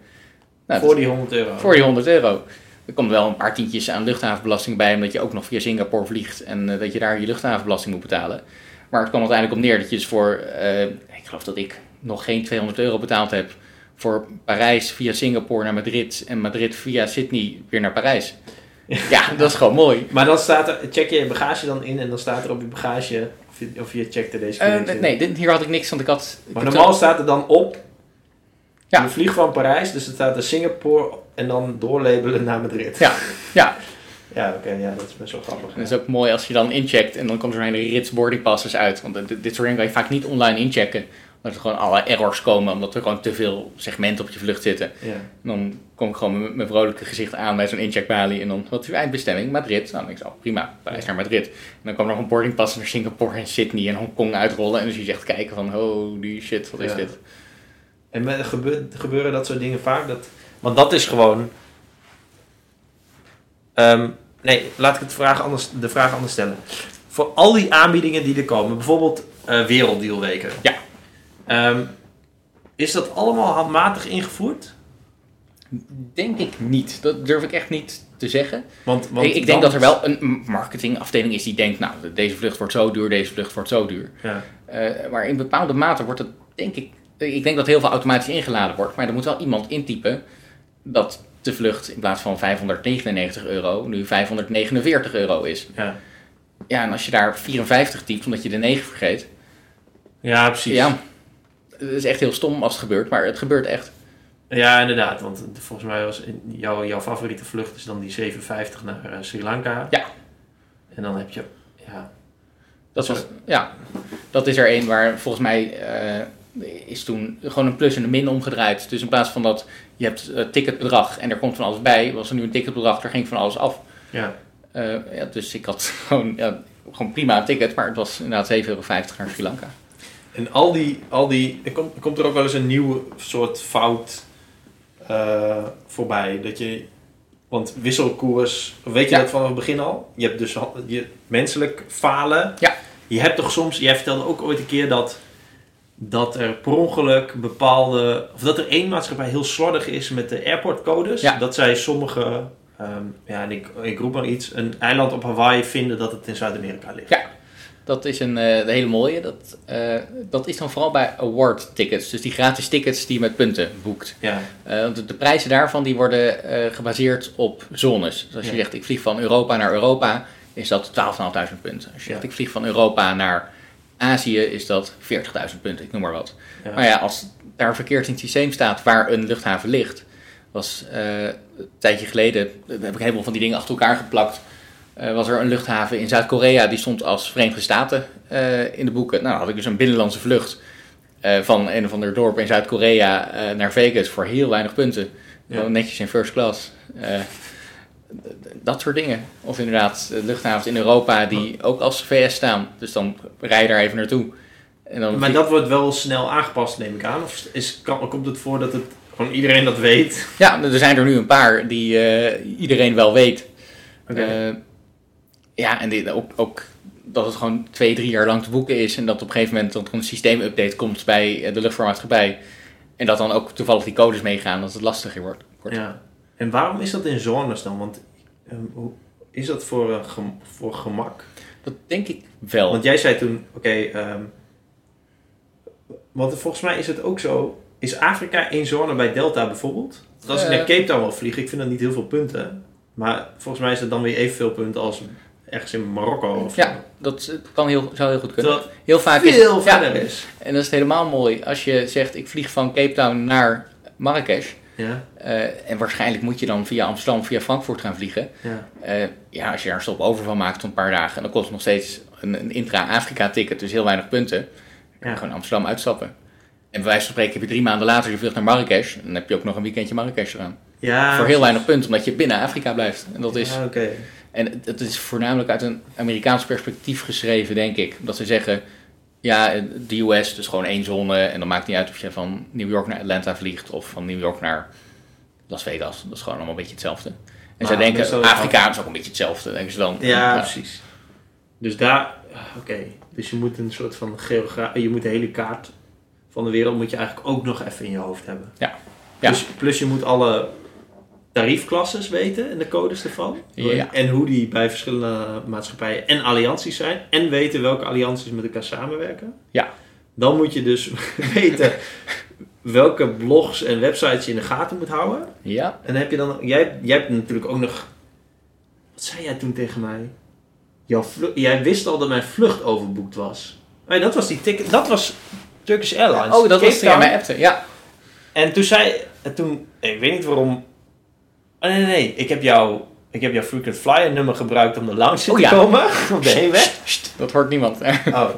Nou, voor die 100 euro. voor die 100 euro. Er komt wel een paar tientjes aan luchthavenbelasting bij, omdat je ook nog via Singapore vliegt en eh, dat je daar je luchthavenbelasting moet betalen. Maar het kwam uiteindelijk op neer dat je dus voor, eh, ik geloof dat ik nog geen 200 euro betaald heb voor Parijs via Singapore naar Madrid en Madrid via Sydney weer naar Parijs. Ja, dat is gewoon mooi. Maar dan staat er, check je je bagage dan in en dan staat er op je bagage, of je, of je checkte deze keer. nee, dit, hier had ik niks, want ik had... Maar normaal staat er dan op, Ja. je vliegt van Parijs, dus het staat er Singapore en dan doorlabelen naar Madrid. Ja, ja. Ja, oké, ja, dat is best wel grappig. En dat is ook mooi als je dan incheckt en dan komt er een hele rits boarding passes uit. Want dit, dit soort dingen kan je vaak niet online inchecken. Omdat er gewoon alle errors komen, omdat er gewoon te veel segmenten op je vlucht zitten. Ja. En dan kom ik gewoon met mijn vrolijke gezicht aan bij zo'n incheckbalie. En dan, wat is uw eindbestemming? Madrid. Nou, dan denk ik zo, prima, Parijs naar Madrid. En dan kwam er nog een boardingpas naar Singapore en Sydney en Hongkong uitrollen. En dus je zegt kijken van, holy shit, wat is Ja. dit? En met, gebe- gebeuren dat soort dingen vaak? Dat, want dat is gewoon... Ehm, nee, laat ik het vraag anders, de vraag anders stellen. Voor al die aanbiedingen die er komen, bijvoorbeeld eh werelddealweken. Ja. Ehm, is dat allemaal handmatig ingevoerd? Denk ik niet. Dat durf ik echt niet te zeggen. Want, want ik, ik denk dat er wel een marketingafdeling is die denkt, nou, deze vlucht wordt zo duur, deze vlucht wordt zo duur. Ja. Eh, maar in bepaalde mate wordt het, denk ik, ik denk dat heel veel automatisch ingeladen wordt, maar er moet wel iemand intypen dat de vlucht in plaats van 599 euro nu 549 euro is. Ja. Ja, en als je daar 54 typt omdat je de 9 vergeet, ja, precies. ja, het is echt heel stom als het gebeurt, maar het gebeurt echt. Ja, inderdaad. Want volgens mij was jouw, jouw favoriete vlucht is dan die 750 naar eh, Sri Lanka. Ja. En dan heb je... Ja, Dat, was, ja, dat is er een waar volgens mij eh, is toen gewoon een plus en een min omgedraaid. Dus in plaats van dat je hebt eh, ticketbedrag en er komt van alles bij, was er nu een ticketbedrag, er ging van alles af. ja. Eh, ja, dus ik had gewoon, ja, gewoon prima ticket, maar het was inderdaad 7,50 euro naar Sri Lanka. En al die, al die er komt, komt er ook wel eens een nieuwe soort fout eh, voorbij. Dat je, want wisselkoers, weet je Ja. dat vanaf het begin al? Je hebt dus je, menselijk falen. Ja. Je hebt toch soms, jij vertelde ook ooit een keer dat, dat er per ongeluk bepaalde, of dat er één maatschappij heel slordig is met de airportcodes. Ja. Dat zij sommige, ehm, ja, en ik, ik roep maar iets, een eiland op Hawaii vinden dat het in Zuid-Amerika ligt. Ja. Dat is een, een hele mooie. Dat, eh, dat is dan vooral bij award tickets. Dus die gratis tickets die je met punten boekt. Ja. Want de, de prijzen daarvan die worden gebaseerd op zones. Dus als je Ja. zegt ik vlieg van Europa naar Europa, is dat 12.500 punten. Als je zegt ik vlieg van Europa naar Azië, is dat 40.000 punten. Ik noem maar wat. Ja. Maar ja, als daar verkeerd in het systeem staat waar een luchthaven ligt, was eh, een tijdje geleden, eh, heb ik heleboel van die dingen achter elkaar geplakt. eh, was er een luchthaven in Zuid-Korea die stond als Verenigde Staten in de boeken. Nou, dan had ik dus een binnenlandse vlucht van een of ander dorp in Zuid-Korea naar Vegas voor heel weinig punten. Ja. Netjes in first class. Dat soort dingen. Of inderdaad luchthavens in Europa die ook als VS staan. Dus dan rij je daar even naartoe. En dan Maar dat wordt wel snel aangepast, neem ik aan. Of is, kan, komt het voor dat het gewoon iedereen dat weet? Ja, er zijn er nu een paar die eh, iedereen wel weet. Oké. Eh, ja, en dit, ook, ook dat het gewoon twee, drie jaar lang te boeken is. En dat op een gegeven moment dat er een systeemupdate komt bij eh, de luchtvaartmaatschappij. En dat dan ook toevallig die codes meegaan, dat het lastiger wordt. wordt. ja. En waarom is dat in zones dan? Want ehm, is dat voor, gem- voor gemak? Dat denk ik wel. Want jij zei toen, oké, ehm, want volgens mij is het ook zo. Is Afrika één zone bij Delta bijvoorbeeld? Want als ik Eh. naar Cape Town wil vliegen, ik vind dat niet heel veel punten. Maar volgens mij is het dan weer evenveel punten als ergens in Marokko of zo. Ja, dat kan heel, zou heel goed kunnen. Terwijl Heel vaak is veel ja, verder is. En dat is helemaal mooi als je zegt: ik vlieg van Cape Town naar Marrakesh. Ja, eh, en waarschijnlijk moet je dan via Amsterdam, via Frankfurt gaan vliegen. ja. Eh, ja, als je daar een stop over van maakt van een paar dagen, dan kost het nog steeds een, een intra-Afrika-ticket, dus heel weinig punten. Ja. gewoon Amsterdam uitstappen. En bij wijze van spreken heb je drie maanden later je vlucht naar Marrakesh. Dan heb je ook nog een weekendje Marrakesh eraan. ja Voor heel weinig punten, omdat je binnen Afrika blijft. En dat is, Ja, en het- het is voornamelijk uit een Amerikaans perspectief geschreven, denk ik. Dat ze zeggen, ja, de US, dus gewoon één zone. En dan maakt het niet uit of je van New York naar Atlanta vliegt of van New York naar Las Vegas. Dat is gewoon allemaal een beetje hetzelfde. En Maar zij denken, Afrika is ook een beetje hetzelfde. Denken ze dan. Ja, precies. Dus daar, ah, oké. Dus je moet een soort van geografie, je moet de hele kaart van de wereld moet je eigenlijk ook nog even in je hoofd hebben. Ja. Ja. Plus je moet alle tariefklasses weten en de codes ervan. Ja. En hoe die bij verschillende maatschappijen en allianties zijn. En weten welke allianties met elkaar samenwerken. Ja. Dan moet je dus weten welke blogs en websites je in de gaten moet houden. Ja, En heb je dan, jij, jij hebt natuurlijk ook nog, wat zei jij toen tegen mij? Jouw jij wist al dat mijn vlucht overboekt was. Nee, dat was die ticket, dat was Turkish Airlines. Oh, dat Cape was ja, Town. mij appte. Ja. En toen zei, en toen, ik weet niet waarom, oh, nee, nee, nee, ik heb jouw, ik heb jouw frequent flyer nummer gebruikt om de lounge Oh, te ja. komen, op de heenweg. Dat hoort niemand. Oh.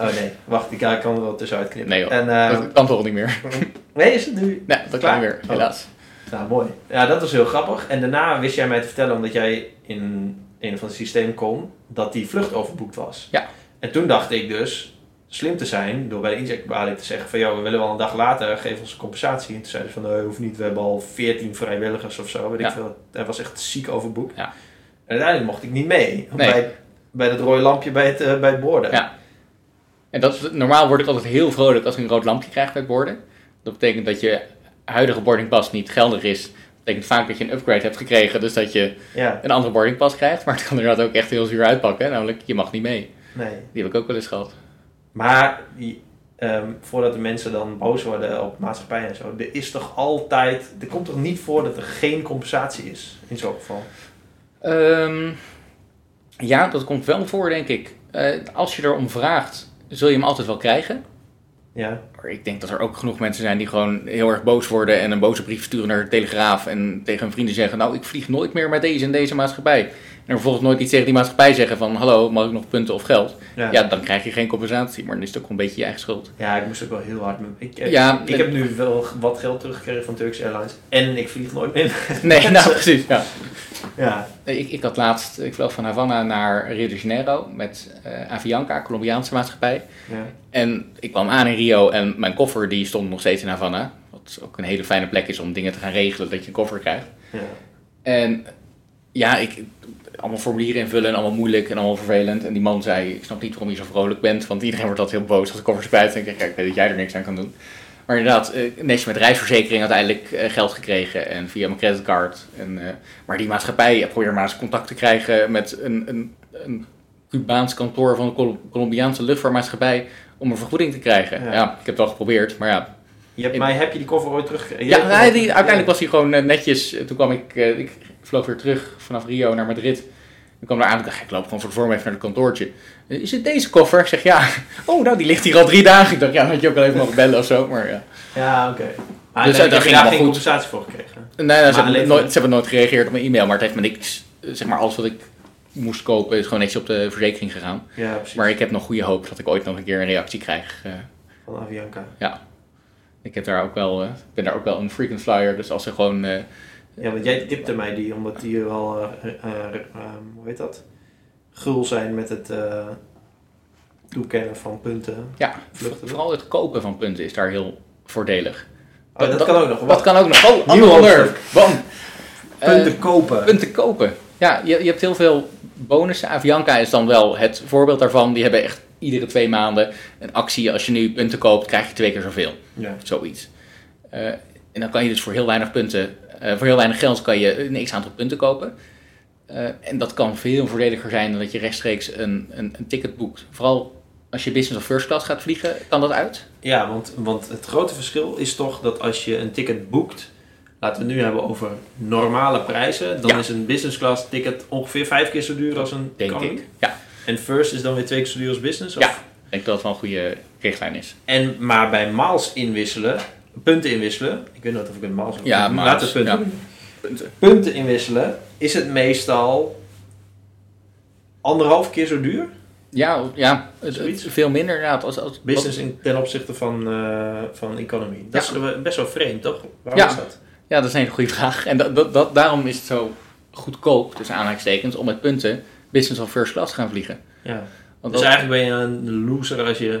oh nee, wacht, ik kan er wel tussenuit knippen. Nee joh, En, eh, dat kan toch niet meer. nee, is het nu? Nee, dat kan Klaar? niet meer, Oh. helaas. Nou, mooi. Ja, dat was heel grappig. En daarna wist jij mij te vertellen, omdat jij in een of ander systeem kon, dat die vlucht overboekt was. Ja. En toen dacht ik dus, slim te zijn, door bij de incheckbalie te zeggen van, joh, we willen wel een dag later, geef ons een compensatie. En toen zeiden ze van, nee, hoeft niet, we hebben al 14 vrijwilligers of zo, weet Ja. ik veel. Hij was echt ziek overboekt. Ja. En uiteindelijk mocht ik niet mee, Nee. bij, bij dat rode lampje bij het, eh, bij het borden. Ja. En dat, is- normaal word ik altijd heel vrolijk als ik een rood lampje krijg bij het borden. Dat betekent dat je huidige boardingpas niet geldig is. Dat betekent vaak dat je een upgrade hebt gekregen, dus dat je Ja, een andere boardingpas krijgt. Maar het kan inderdaad ook echt heel zuur uitpakken, namelijk je mag niet mee. nee. Die heb ik ook wel eens gehad. Maar die, ehm, voordat de mensen dan boos worden op maatschappij en zo, er is toch altijd, er komt toch niet voor dat er geen compensatie is in zo'n geval? Ehm, ja, dat komt wel voor, denk ik. Eh, als je erom vraagt, zul je hem altijd wel krijgen. Ja, Maar ik denk dat er ook genoeg mensen zijn die gewoon heel erg boos worden en een boze brief sturen naar de Telegraaf en tegen hun vrienden zeggen, nou ik vlieg nooit meer met deze en deze maatschappij. En vervolgens nooit iets tegen die maatschappij zeggen van, hallo, mag ik nog punten of geld? ja. Ja, dan krijg je geen compensatie, maar dan is het ook een beetje je eigen schuld. Ja, ik moest ook wel heel hard. Ik, eh, Ja, ik heb nu wel wat geld teruggekregen van Turkish Airlines en ik vlieg nooit meer. Nee, nou precies, ja. Ja. Ik, ik had laatst, ik vloog van Havana naar Rio de Janeiro met eh, Avianca, Colombiaanse maatschappij. Ja. En ik kwam aan in Rio en mijn koffer die stond nog steeds in Havana. Wat ook een hele fijne plek is om dingen te gaan regelen, dat je een koffer krijgt. Ja. En ja, ik, allemaal formulieren invullen en allemaal moeilijk en allemaal vervelend. En die man zei, ik snap niet waarom je zo vrolijk bent, want iedereen wordt altijd heel boos als de koffers zijn. En ik, ja, ik weet dat jij er niks aan kan doen. Maar inderdaad, eh, netjes met reisverzekering uiteindelijk eh, geld gekregen en via mijn creditcard. En, eh, maar die maatschappij, probeer maar eens contact te krijgen met een, een, een Cubaans kantoor van de Col- Colombiaanse luchtvaartmaatschappij om een vergoeding te krijgen. Ja. Ja, ik heb het wel geprobeerd, maar ja. Je hebt, maar heb je die koffer ooit terug? Ja, nee, die, uiteindelijk was hij gewoon netjes. Toen kwam ik, ik vloog weer terug vanaf Rio naar Madrid. Ik kwam daar aan, ik dacht, ik loop gewoon voor de vorm even naar het kantoortje. Eh, Is het deze koffer? Ik zeg, ja. Oh, nou, die ligt hier al drie dagen. Ik dacht, ja, dan had je ook wel even mogen bellen of zo, maar ja. Ja, oké. Maar Dus dat heb ging daar geen goed. compensatie voor gekregen? Nee, nou, ze, hebben nooit, ze hebben nooit gereageerd op mijn e-mail, maar het heeft me niks, zeg maar, alles wat ik moest kopen is gewoon netjes op de verzekering gegaan. Ja, precies. Maar ik heb nog goede hoop dat ik ooit nog een keer een reactie krijg. eh. Van Avianca. ik heb daar ook wel, eh, ik ben daar ook wel een frequent flyer, dus als ze gewoon... Ja, want jij tipte mij die, omdat die wel, eh, eh, eh, hoe heet dat? Gul zijn met het eh, toekennen van punten. ja, Vluchten. vooral het kopen van punten is daar heel voordelig. Oh, dat kan ook nog. Wat kan ook nog? Oh, Nieuw. Bam. Punten kopen. punten kopen. Ja, je, je hebt heel veel bonussen. Avianca is dan wel het voorbeeld daarvan. Die hebben echt iedere twee maanden een actie. Als je nu punten koopt, krijg je twee keer zoveel. Ja. Zoiets. Eh, en dan kan je dus voor heel weinig punten, eh, voor heel weinig geld kan je een x aantal punten kopen. Eh, en dat kan veel voordeliger zijn dan dat je rechtstreeks een, een, een ticket boekt. Vooral als je business of first class gaat vliegen, kan dat uit. Ja, want, want het grote verschil is toch dat als je een ticket boekt, laten we het nu hebben over normale prijzen, dan Ja. is een business class ticket ongeveer vijf keer zo duur als een Denk ik. Ja, En first is dan weer twee keer zo duur als business? Of? Ja. ik denk dat dat wel een goede richtlijn is. En, maar bij miles inwisselen, punten inwisselen, ik weet nooit of ik een miles heb. Ja, miles, Laten we punten ja. Punten. Punten inwisselen, is het meestal anderhalf keer zo duur? Ja, ja het, het- veel minder inderdaad. Als, als, Business in, ten opzichte van, eh, van economy. Dat Ja. is best wel vreemd, toch? Waarom Ja. is dat? Ja, dat is een hele goede vraag. En dat, dat, dat, daarom is het zo goedkoop, tussen aanhalingstekens, om met punten business of first class te gaan vliegen. Ja. Want Dus dat- eigenlijk ben je een loser als je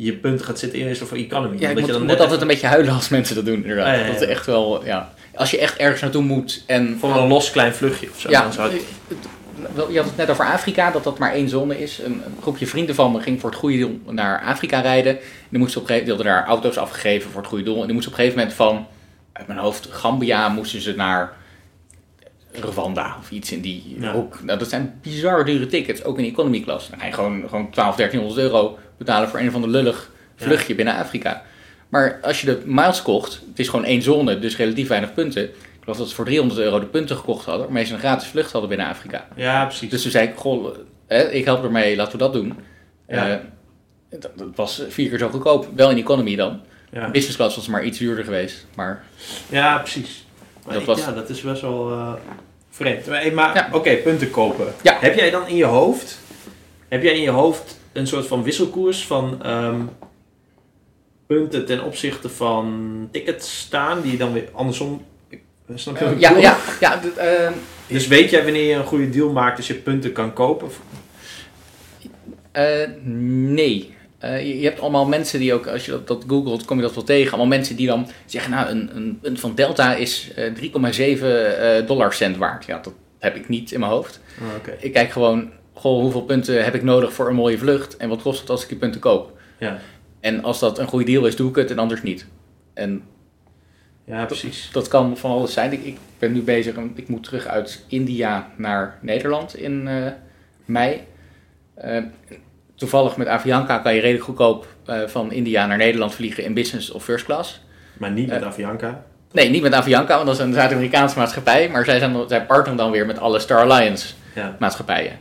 je punten gaat zitten inwisselen voor economy. ja, moet, je dan moet net altijd een beetje huilen als mensen dat doen, inderdaad. Ja. Dat is echt wel, ja. Als je echt ergens naartoe moet en... voor een los klein vluchtje of zo. Ja, dan zou het- je had het net over Afrika, dat dat maar één zone is. Een, een groepje vrienden van me ging voor het goede doel naar Afrika rijden. En die, moesten op een gegeven, hadden daar auto's afgegeven voor het goede doel. En die moesten op een gegeven moment van, uit mijn hoofd, Gambia moesten ze naar Rwanda of iets in die Ja. hoek. Nou, dat zijn bizar dure tickets, ook in economy class. Dan ga je gewoon, gewoon 12, 1300 euro betalen voor een of ander lullig vluchtje binnen Afrika. Maar als je de miles kocht, het is gewoon één zone, dus relatief weinig punten. Ik geloof dat ze voor 300 euro de punten gekocht hadden, waarmee ze een gratis vlucht hadden binnen Afrika. ja, precies. Dus toen zei ik, goh, hè, ik help ermee, laten we dat doen. Ja. Eh, dat, dat was vier keer zo goedkoop, wel in economy dan. ja. Business class was maar iets duurder geweest, maar ja, precies. Maar Dat ik- was- Ja, dat is best wel eh, vreemd. Maar, hey, maar Ja. oké, punten kopen. Ja. Heb jij dan in je hoofd, heb jij in je hoofd een soort van wisselkoers van ehm, punten ten opzichte van tickets staan, die dan weer andersom... ik- Snap je ja, ja, ja, dit, eh, Dus weet jij wanneer je een goede deal maakt als je punten kan kopen? Eh, nee. Eh, je, je hebt allemaal mensen die ook, als je dat, dat googelt, kom je dat wel tegen. Allemaal mensen die dan zeggen, nou, een, een punt van Delta is eh 3,7 eh, dollar cent waard. Ja, dat heb ik niet in mijn hoofd. Oh, Oké. Ik kijk gewoon, goh, hoeveel punten heb ik nodig voor een mooie vlucht? En wat kost het als ik die punten koop? Ja. En als dat een goede deal is, doe ik het en anders niet. En ja, precies. dat kan van alles zijn. Ik, ik ben nu bezig, ik moet terug uit India naar Nederland in eh, mei. Eh, toevallig met Avianca kan je redelijk goedkoop eh, van India naar Nederland vliegen in business of first class. Maar niet met Avianca. Nee, niet met Avianca, want dat is een Zuid-Amerikaanse maatschappij. Maar zij, zijn, zij partneren dan weer met alle Star Alliance Ja. maatschappijen.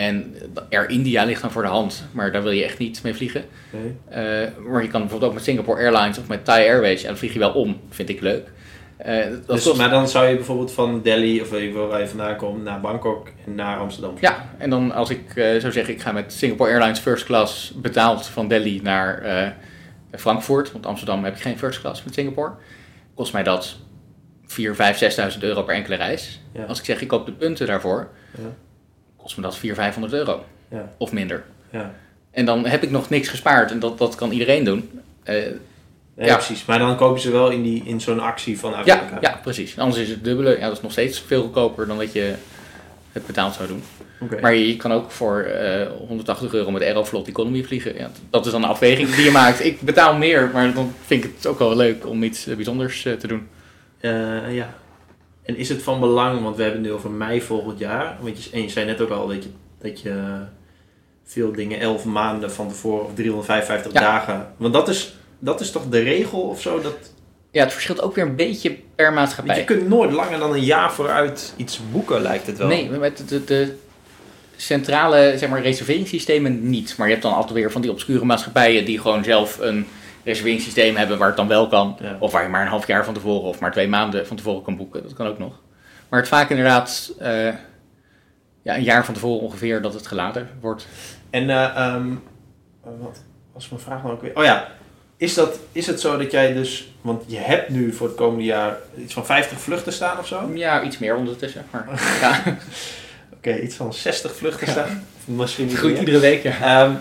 En Air India ligt dan voor de hand, maar daar wil je echt niet mee vliegen. Nee. Eh, maar je kan bijvoorbeeld ook met Singapore Airlines of met Thai Airways. En dan vlieg je wel om, vind ik leuk. Eh, dat Dus, kost- Maar dan zou je bijvoorbeeld van Delhi, of ik waar je vandaan komt, naar Bangkok en naar Amsterdam. Ja, en dan als ik eh, zou zeggen, ik ga met Singapore Airlines first class betaald van Delhi naar Frankfurt. Want Amsterdam heb ik geen first class met Singapore. Kost mij dat 4, 5, 6.000 euro per enkele reis. Ja. Als ik zeg, ik koop de punten daarvoor, Ja. Kost me dat 400, 500 euro. Ja. Of minder. Ja. En dan heb ik nog niks gespaard en dat, dat kan iedereen doen. Eh, Nee, Ja. precies. Maar dan kopen ze wel in, die, in zo'n actie van ja, Afrika. ja, precies. Anders is het dubbele. Ja, dat is nog steeds veel goedkoper dan dat je het betaald zou doen. Maar je kan ook voor eh 180 euro met Aeroflot Economy vliegen. Ja, dat is dan een afweging die je maakt. Ik betaal meer, maar dan vind ik het ook wel leuk om iets eh, bijzonders te doen. Ja. En is het van belang, want we hebben het nu over mei volgend jaar. Want je, en je zei net ook al dat je, dat je veel dingen 11 maanden van tevoren of 355 Ja. dagen. Want dat is, dat is toch de regel of zo? Dat, Ja, het verschilt ook weer een beetje per maatschappij. want je kunt nooit langer dan een jaar vooruit iets boeken, lijkt het wel. Nee, met de, de, de centrale zeg maar, reserveringssystemen niet. Maar je hebt dan altijd weer van die obscure maatschappijen die gewoon zelf een reserveringssysteem hebben waar het dan wel kan. Ja. Of waar je maar een half jaar van tevoren of maar twee maanden van tevoren kan boeken. Dat kan ook nog. Maar het vaak inderdaad eh, ja, een jaar van tevoren ongeveer dat het geladen wordt. En eh, ehm, wat was mijn vraag nou ook weer? Oh ja, is, dat, is het zo dat jij dus, want je hebt nu voor het komende jaar iets van 50 vluchten staan of zo? Oké, Ja, iets meer ondertussen. Maar ja, iets van 60 vluchten staan. Misschien niet goed iedere week. Ja. Ehm,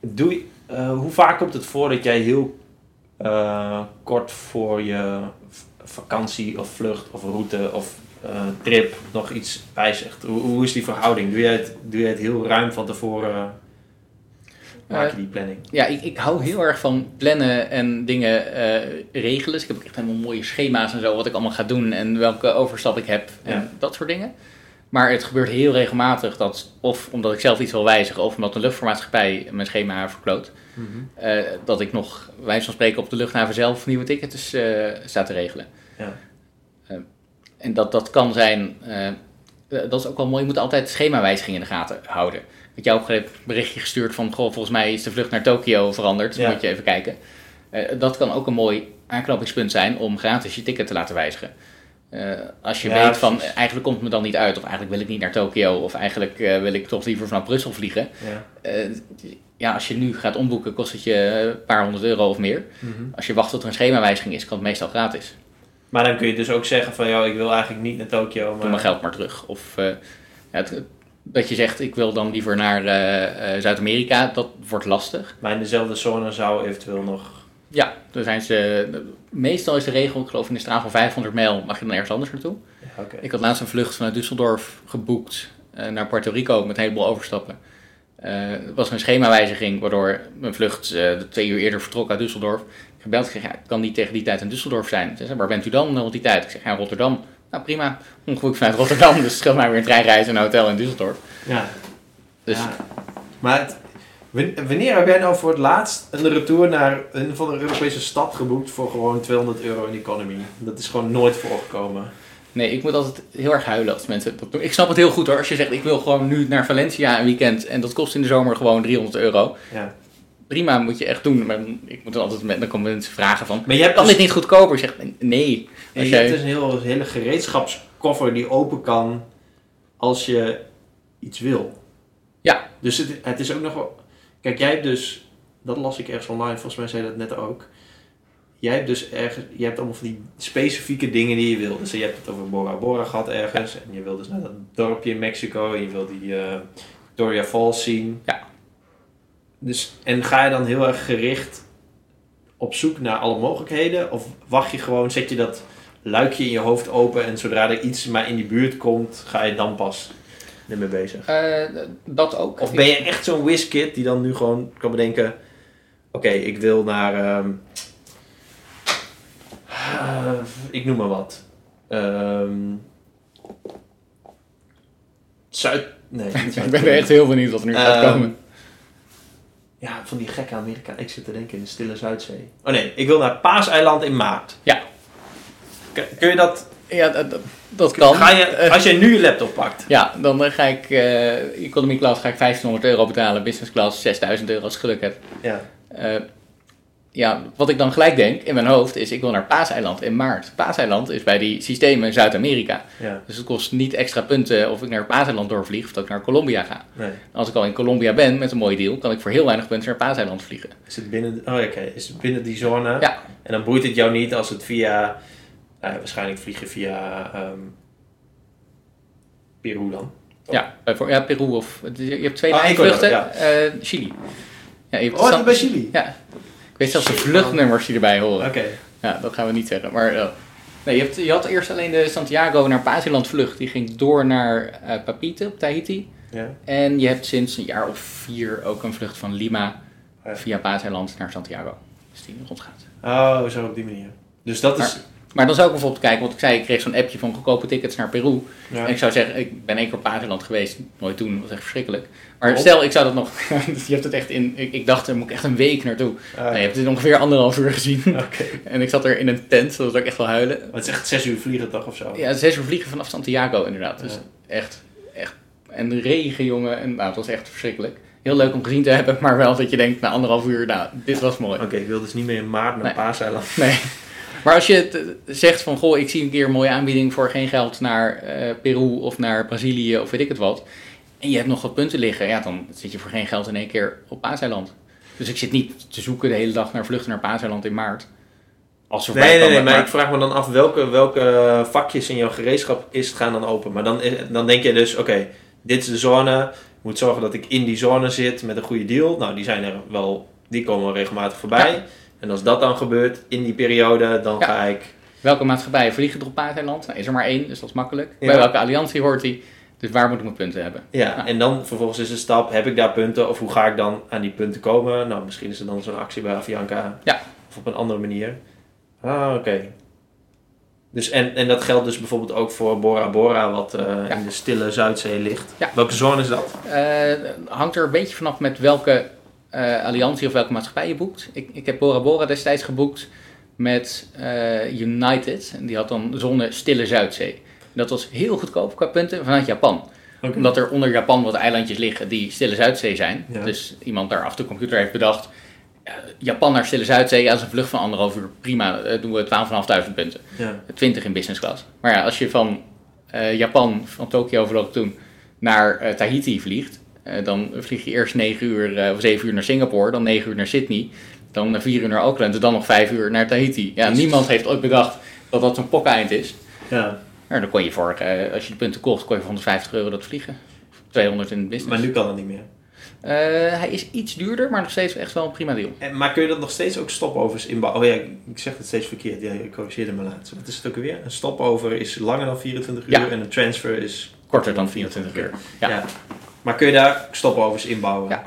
doe eh, hoe vaak komt het voor dat jij heel eh, kort voor je vakantie of vlucht of route of eh, trip nog iets wijzigt? Hoe, hoe is die verhouding? Doe jij, het, doe jij het heel ruim van tevoren? Maak je die planning? Ja, ik, ik hou heel erg van plannen en dingen regelen. Dus ik heb echt helemaal mooie schema's en zo, wat ik allemaal ga doen en welke overstap ik heb en Ja. dat soort dingen. Maar het gebeurt heel regelmatig dat, of omdat ik zelf iets wil wijzigen, of omdat een luchtvaartmaatschappij mijn schema verkloot, eh, dat ik nog, wijze van spreken, op de luchthaven zelf nieuwe tickets eh sta te regelen. Ja. Eh, en dat, dat kan zijn, dat is ook wel mooi, je moet altijd schemawijzigingen in de gaten houden. Ik jou ook een berichtje gestuurd van, goh, volgens mij is de vlucht naar Tokio veranderd, Ja. moet je even kijken. Dat kan ook een mooi aanknopingspunt zijn om gratis je ticket te laten wijzigen. Eh, als je Ja, weet van, precies. eigenlijk komt het me dan niet uit, of eigenlijk wil ik niet naar Tokio, of eigenlijk eh, wil ik toch liever vanaf Brussel vliegen. Ja. Eh, ja, als je nu gaat omboeken, kost het je een paar honderd euro of meer. Mhm. Als je wacht tot er een schemawijziging is, kan het meestal gratis. Maar dan kun je dus ook zeggen van, joh, ik wil eigenlijk niet naar Tokio, Doe maar... mijn geld maar terug. Of ja, het- dat je zegt, ik wil dan liever naar Zuid-Amerika, dat wordt lastig. Maar in dezelfde zone zou eventueel nog... Ja, dan zijn ze, meestal is de regel, ik geloof in de straal van 500 mijl, mag je dan ergens anders naartoe. Ja. Ik had laatst een vlucht vanuit Düsseldorf geboekt eh, naar Puerto Rico met een heleboel overstappen. Eh, Het was een schemawijziging, waardoor mijn vlucht eh, twee uur eerder vertrok uit Düsseldorf. Ik gebeld, ik zeg, ja, ik kan niet tegen die tijd in Düsseldorf zijn. Ze zei, waar bent u dan rond die tijd? Ik zeg, ja, Rotterdam. Nou, prima. Ongeboekt vanuit Rotterdam, dus het scheelt mij weer een treinreis en een hotel in Düsseldorf. Ja. Dus Ja. Maar het- wanneer heb jij nou voor het laatst een retour naar een van de Europese stad geboekt voor gewoon 200 euro in economy? Dat is gewoon nooit voorgekomen. nee, ik moet altijd heel erg huilen als mensen dat doen. Ik snap het heel goed hoor, als je zegt, ik wil gewoon nu naar Valencia een weekend en dat kost in de zomer gewoon 300 euro. Ja. Prima, moet je echt doen. Maar ik moet dan altijd met, dan komen mensen vragen van, Maar je hebt kan dus, dit niet goedkoper? Ik zeg, nee. Als je hebt dus een heel, hele gereedschapskoffer die open kan als je iets wil. Ja. Dus het, het is ook nog wel... Kijk, jij hebt dus... Dat las ik ergens online, volgens mij zei dat net ook. Jij hebt dus ergens... Je hebt allemaal van die specifieke dingen die je wil. Dus je hebt het over Bora Bora gehad ergens. En je wil dus naar dat dorpje in Mexico. En je wil die eh, Victoria Falls zien. Ja. Dus, en ga je dan heel erg gericht op zoek naar alle mogelijkheden? Of wacht je gewoon, zet je dat luikje in je hoofd open... en zodra er iets maar in die buurt komt, ga je dan pas ermee bezig? Eh, dat ook. Of ben je echt zo'n whiskid die dan nu gewoon kan bedenken... Oké, ik wil naar... ehm, eh, ik noem maar wat. Ehm, Zuid... Nee, ik ben er echt heel benieuwd wat er nu gaat Ehm, komen. Ja, van die gekke Amerika. Ik zit te denken in de Stille Zuidzee. Oh nee, ik wil naar Paaseiland in maart. Ja. Kun je dat... Ja, dat, kan. Ga je, Eh, als jij nu je laptop pakt... ja, dan eh, ga ik, eh economy class ga ik 1500 euro betalen, business class 6000 euro als ik geluk heb. Ja. Ja, wat ik dan gelijk denk in mijn hoofd is, ik wil naar Paaseiland in maart. Paaseiland is bij die systemen Zuid-Amerika. Ja, Dus het kost niet extra punten of ik naar Paaseiland doorvlieg of dat ik naar Colombia ga. nee. Als ik al in Colombia ben met een mooie deal, kan ik voor heel weinig punten naar Paaseiland vliegen. Is het binnen... Oh ja, oké. Is het binnen die zone? Ja. En dan boeit het jou niet als het via Nou ja, waarschijnlijk vlieg je via ehm, Peru dan. Ja, bij voor, ja, Peru of... Je hebt twee Ah, vluchten. ja. eh, Chili. Ja, je hebt Oh, San- bij Chili? Ja. Ik weet zelfs de vluchtnummers die erbij horen. Oké. Ja, dat gaan we niet zeggen. Maar eh, nee, je, hebt, je had eerst alleen de Santiago naar Paziland vlucht. Die ging door naar eh, Papite op Tahiti. Ja. En je hebt sinds een jaar of vier ook een vlucht van Lima via Paziland naar Santiago. Dus die rondgaat. Oh, zo op die manier. Dus dat is... Maar dan zou ik bijvoorbeeld kijken, want ik zei, ik kreeg zo'n appje van goedkope tickets naar Peru. Ja. En ik zou zeggen, ik ben één keer op Paziland geweest, nooit toen, dat was echt verschrikkelijk. Maar stel, ik zou dat nog, je hebt het echt in, ik, ik dacht, er moet ik echt een week naartoe. Ah, nee, je hebt het ongeveer anderhalf uur gezien. En ik zat er in een tent, dat was ook echt wel huilen. Maar het is echt zes uur vliegen toch of zo? Ja, zes uur vliegen vanaf Santiago inderdaad. Dus Ja. echt, echt. En de regen, jongen. En nou, het was echt verschrikkelijk. Heel leuk om gezien te hebben, maar wel dat je denkt na anderhalf uur, nou, dit was mooi. Oké, ik wil dus niet meer in maart naar Nee. Paaseiland. Nee. Maar als je het, eh, zegt van, goh, ik zie een keer een mooie aanbieding voor geen geld naar eh, Peru of naar Brazilië of weet ik het wat. En je hebt nog wat punten liggen, ja, dan zit je voor geen geld in één keer op Paaseiland. Dus ik zit niet te zoeken de hele dag naar vluchten naar Paaseiland in maart. Als Nee, nee, nee, maar ik vraag me dan af welke, welke vakjes in jouw gereedschap is gaan dan open. Maar dan, dan denk je dus, oké, dit is de zone. Ik moet zorgen dat ik in die zone zit met een goede deal. Nou, die zijn er wel, die komen regelmatig voorbij. Ja. En als dat dan gebeurt in die periode, dan Ja. ga ik... Welke maatschappijen vliegen er op? Nou, is er maar één, dus dat is makkelijk. Ja. Bij welke alliantie hoort die? Dus waar moet ik mijn punten hebben? Ja, Ja. en dan vervolgens is de stap, heb ik daar punten of hoe ga ik dan aan die punten komen? Nou, misschien is er dan zo'n actie bij Avianca. Ja. Of op een andere manier. Ah, oké. Dus en, en dat geldt dus bijvoorbeeld ook voor Bora Bora, wat eh, Ja. in de stille Zuidzee ligt. Ja. Welke zone is dat? Eh, hangt er een beetje vanaf met welke eh, alliantie of welke maatschappij je boekt. Ik, ik heb Bora Bora destijds geboekt met eh, United. En die had dan zone Stille Zuidzee. Dat was heel goedkoop qua punten vanuit Japan. Omdat er onder Japan wat eilandjes liggen die Stille Zuidzee zijn. Ja. Dus iemand daar achter de computer heeft bedacht... ja, Japan naar Stille Zuidzee, ja, is een vlucht van anderhalf uur. Prima, eh, doen we 12.500 punten. Ja. 20 in business class. Maar ja, als je van Japan, van Tokio ik toen, naar Tahiti vliegt, dan vlieg je eerst 9 uur eh, of 7 uur naar Singapore, dan 9 uur naar Sydney, dan 4 uur naar Auckland en dan nog 5 uur naar Tahiti. Ja, niemand heeft ooit bedacht dat dat zo'n pokeind is. ja. Maar dan kon je voor, eh, als je de punten kocht, kon je voor 150 euro dat vliegen. Of 200 in business. Maar nu kan dat niet meer. Eh, hij is iets duurder, maar nog steeds echt wel een prima deal. En, maar kun je dat nog steeds ook stopovers inbouwen? Oh ja, ik zeg het steeds verkeerd. Ja, je corrigeerde me laatst. Wat is het ook alweer? Een stopover is langer dan 24 uur Ja. en een transfer is... Korter dan 24 uur. Ja. Maar kun je daar stopovers inbouwen? Ja.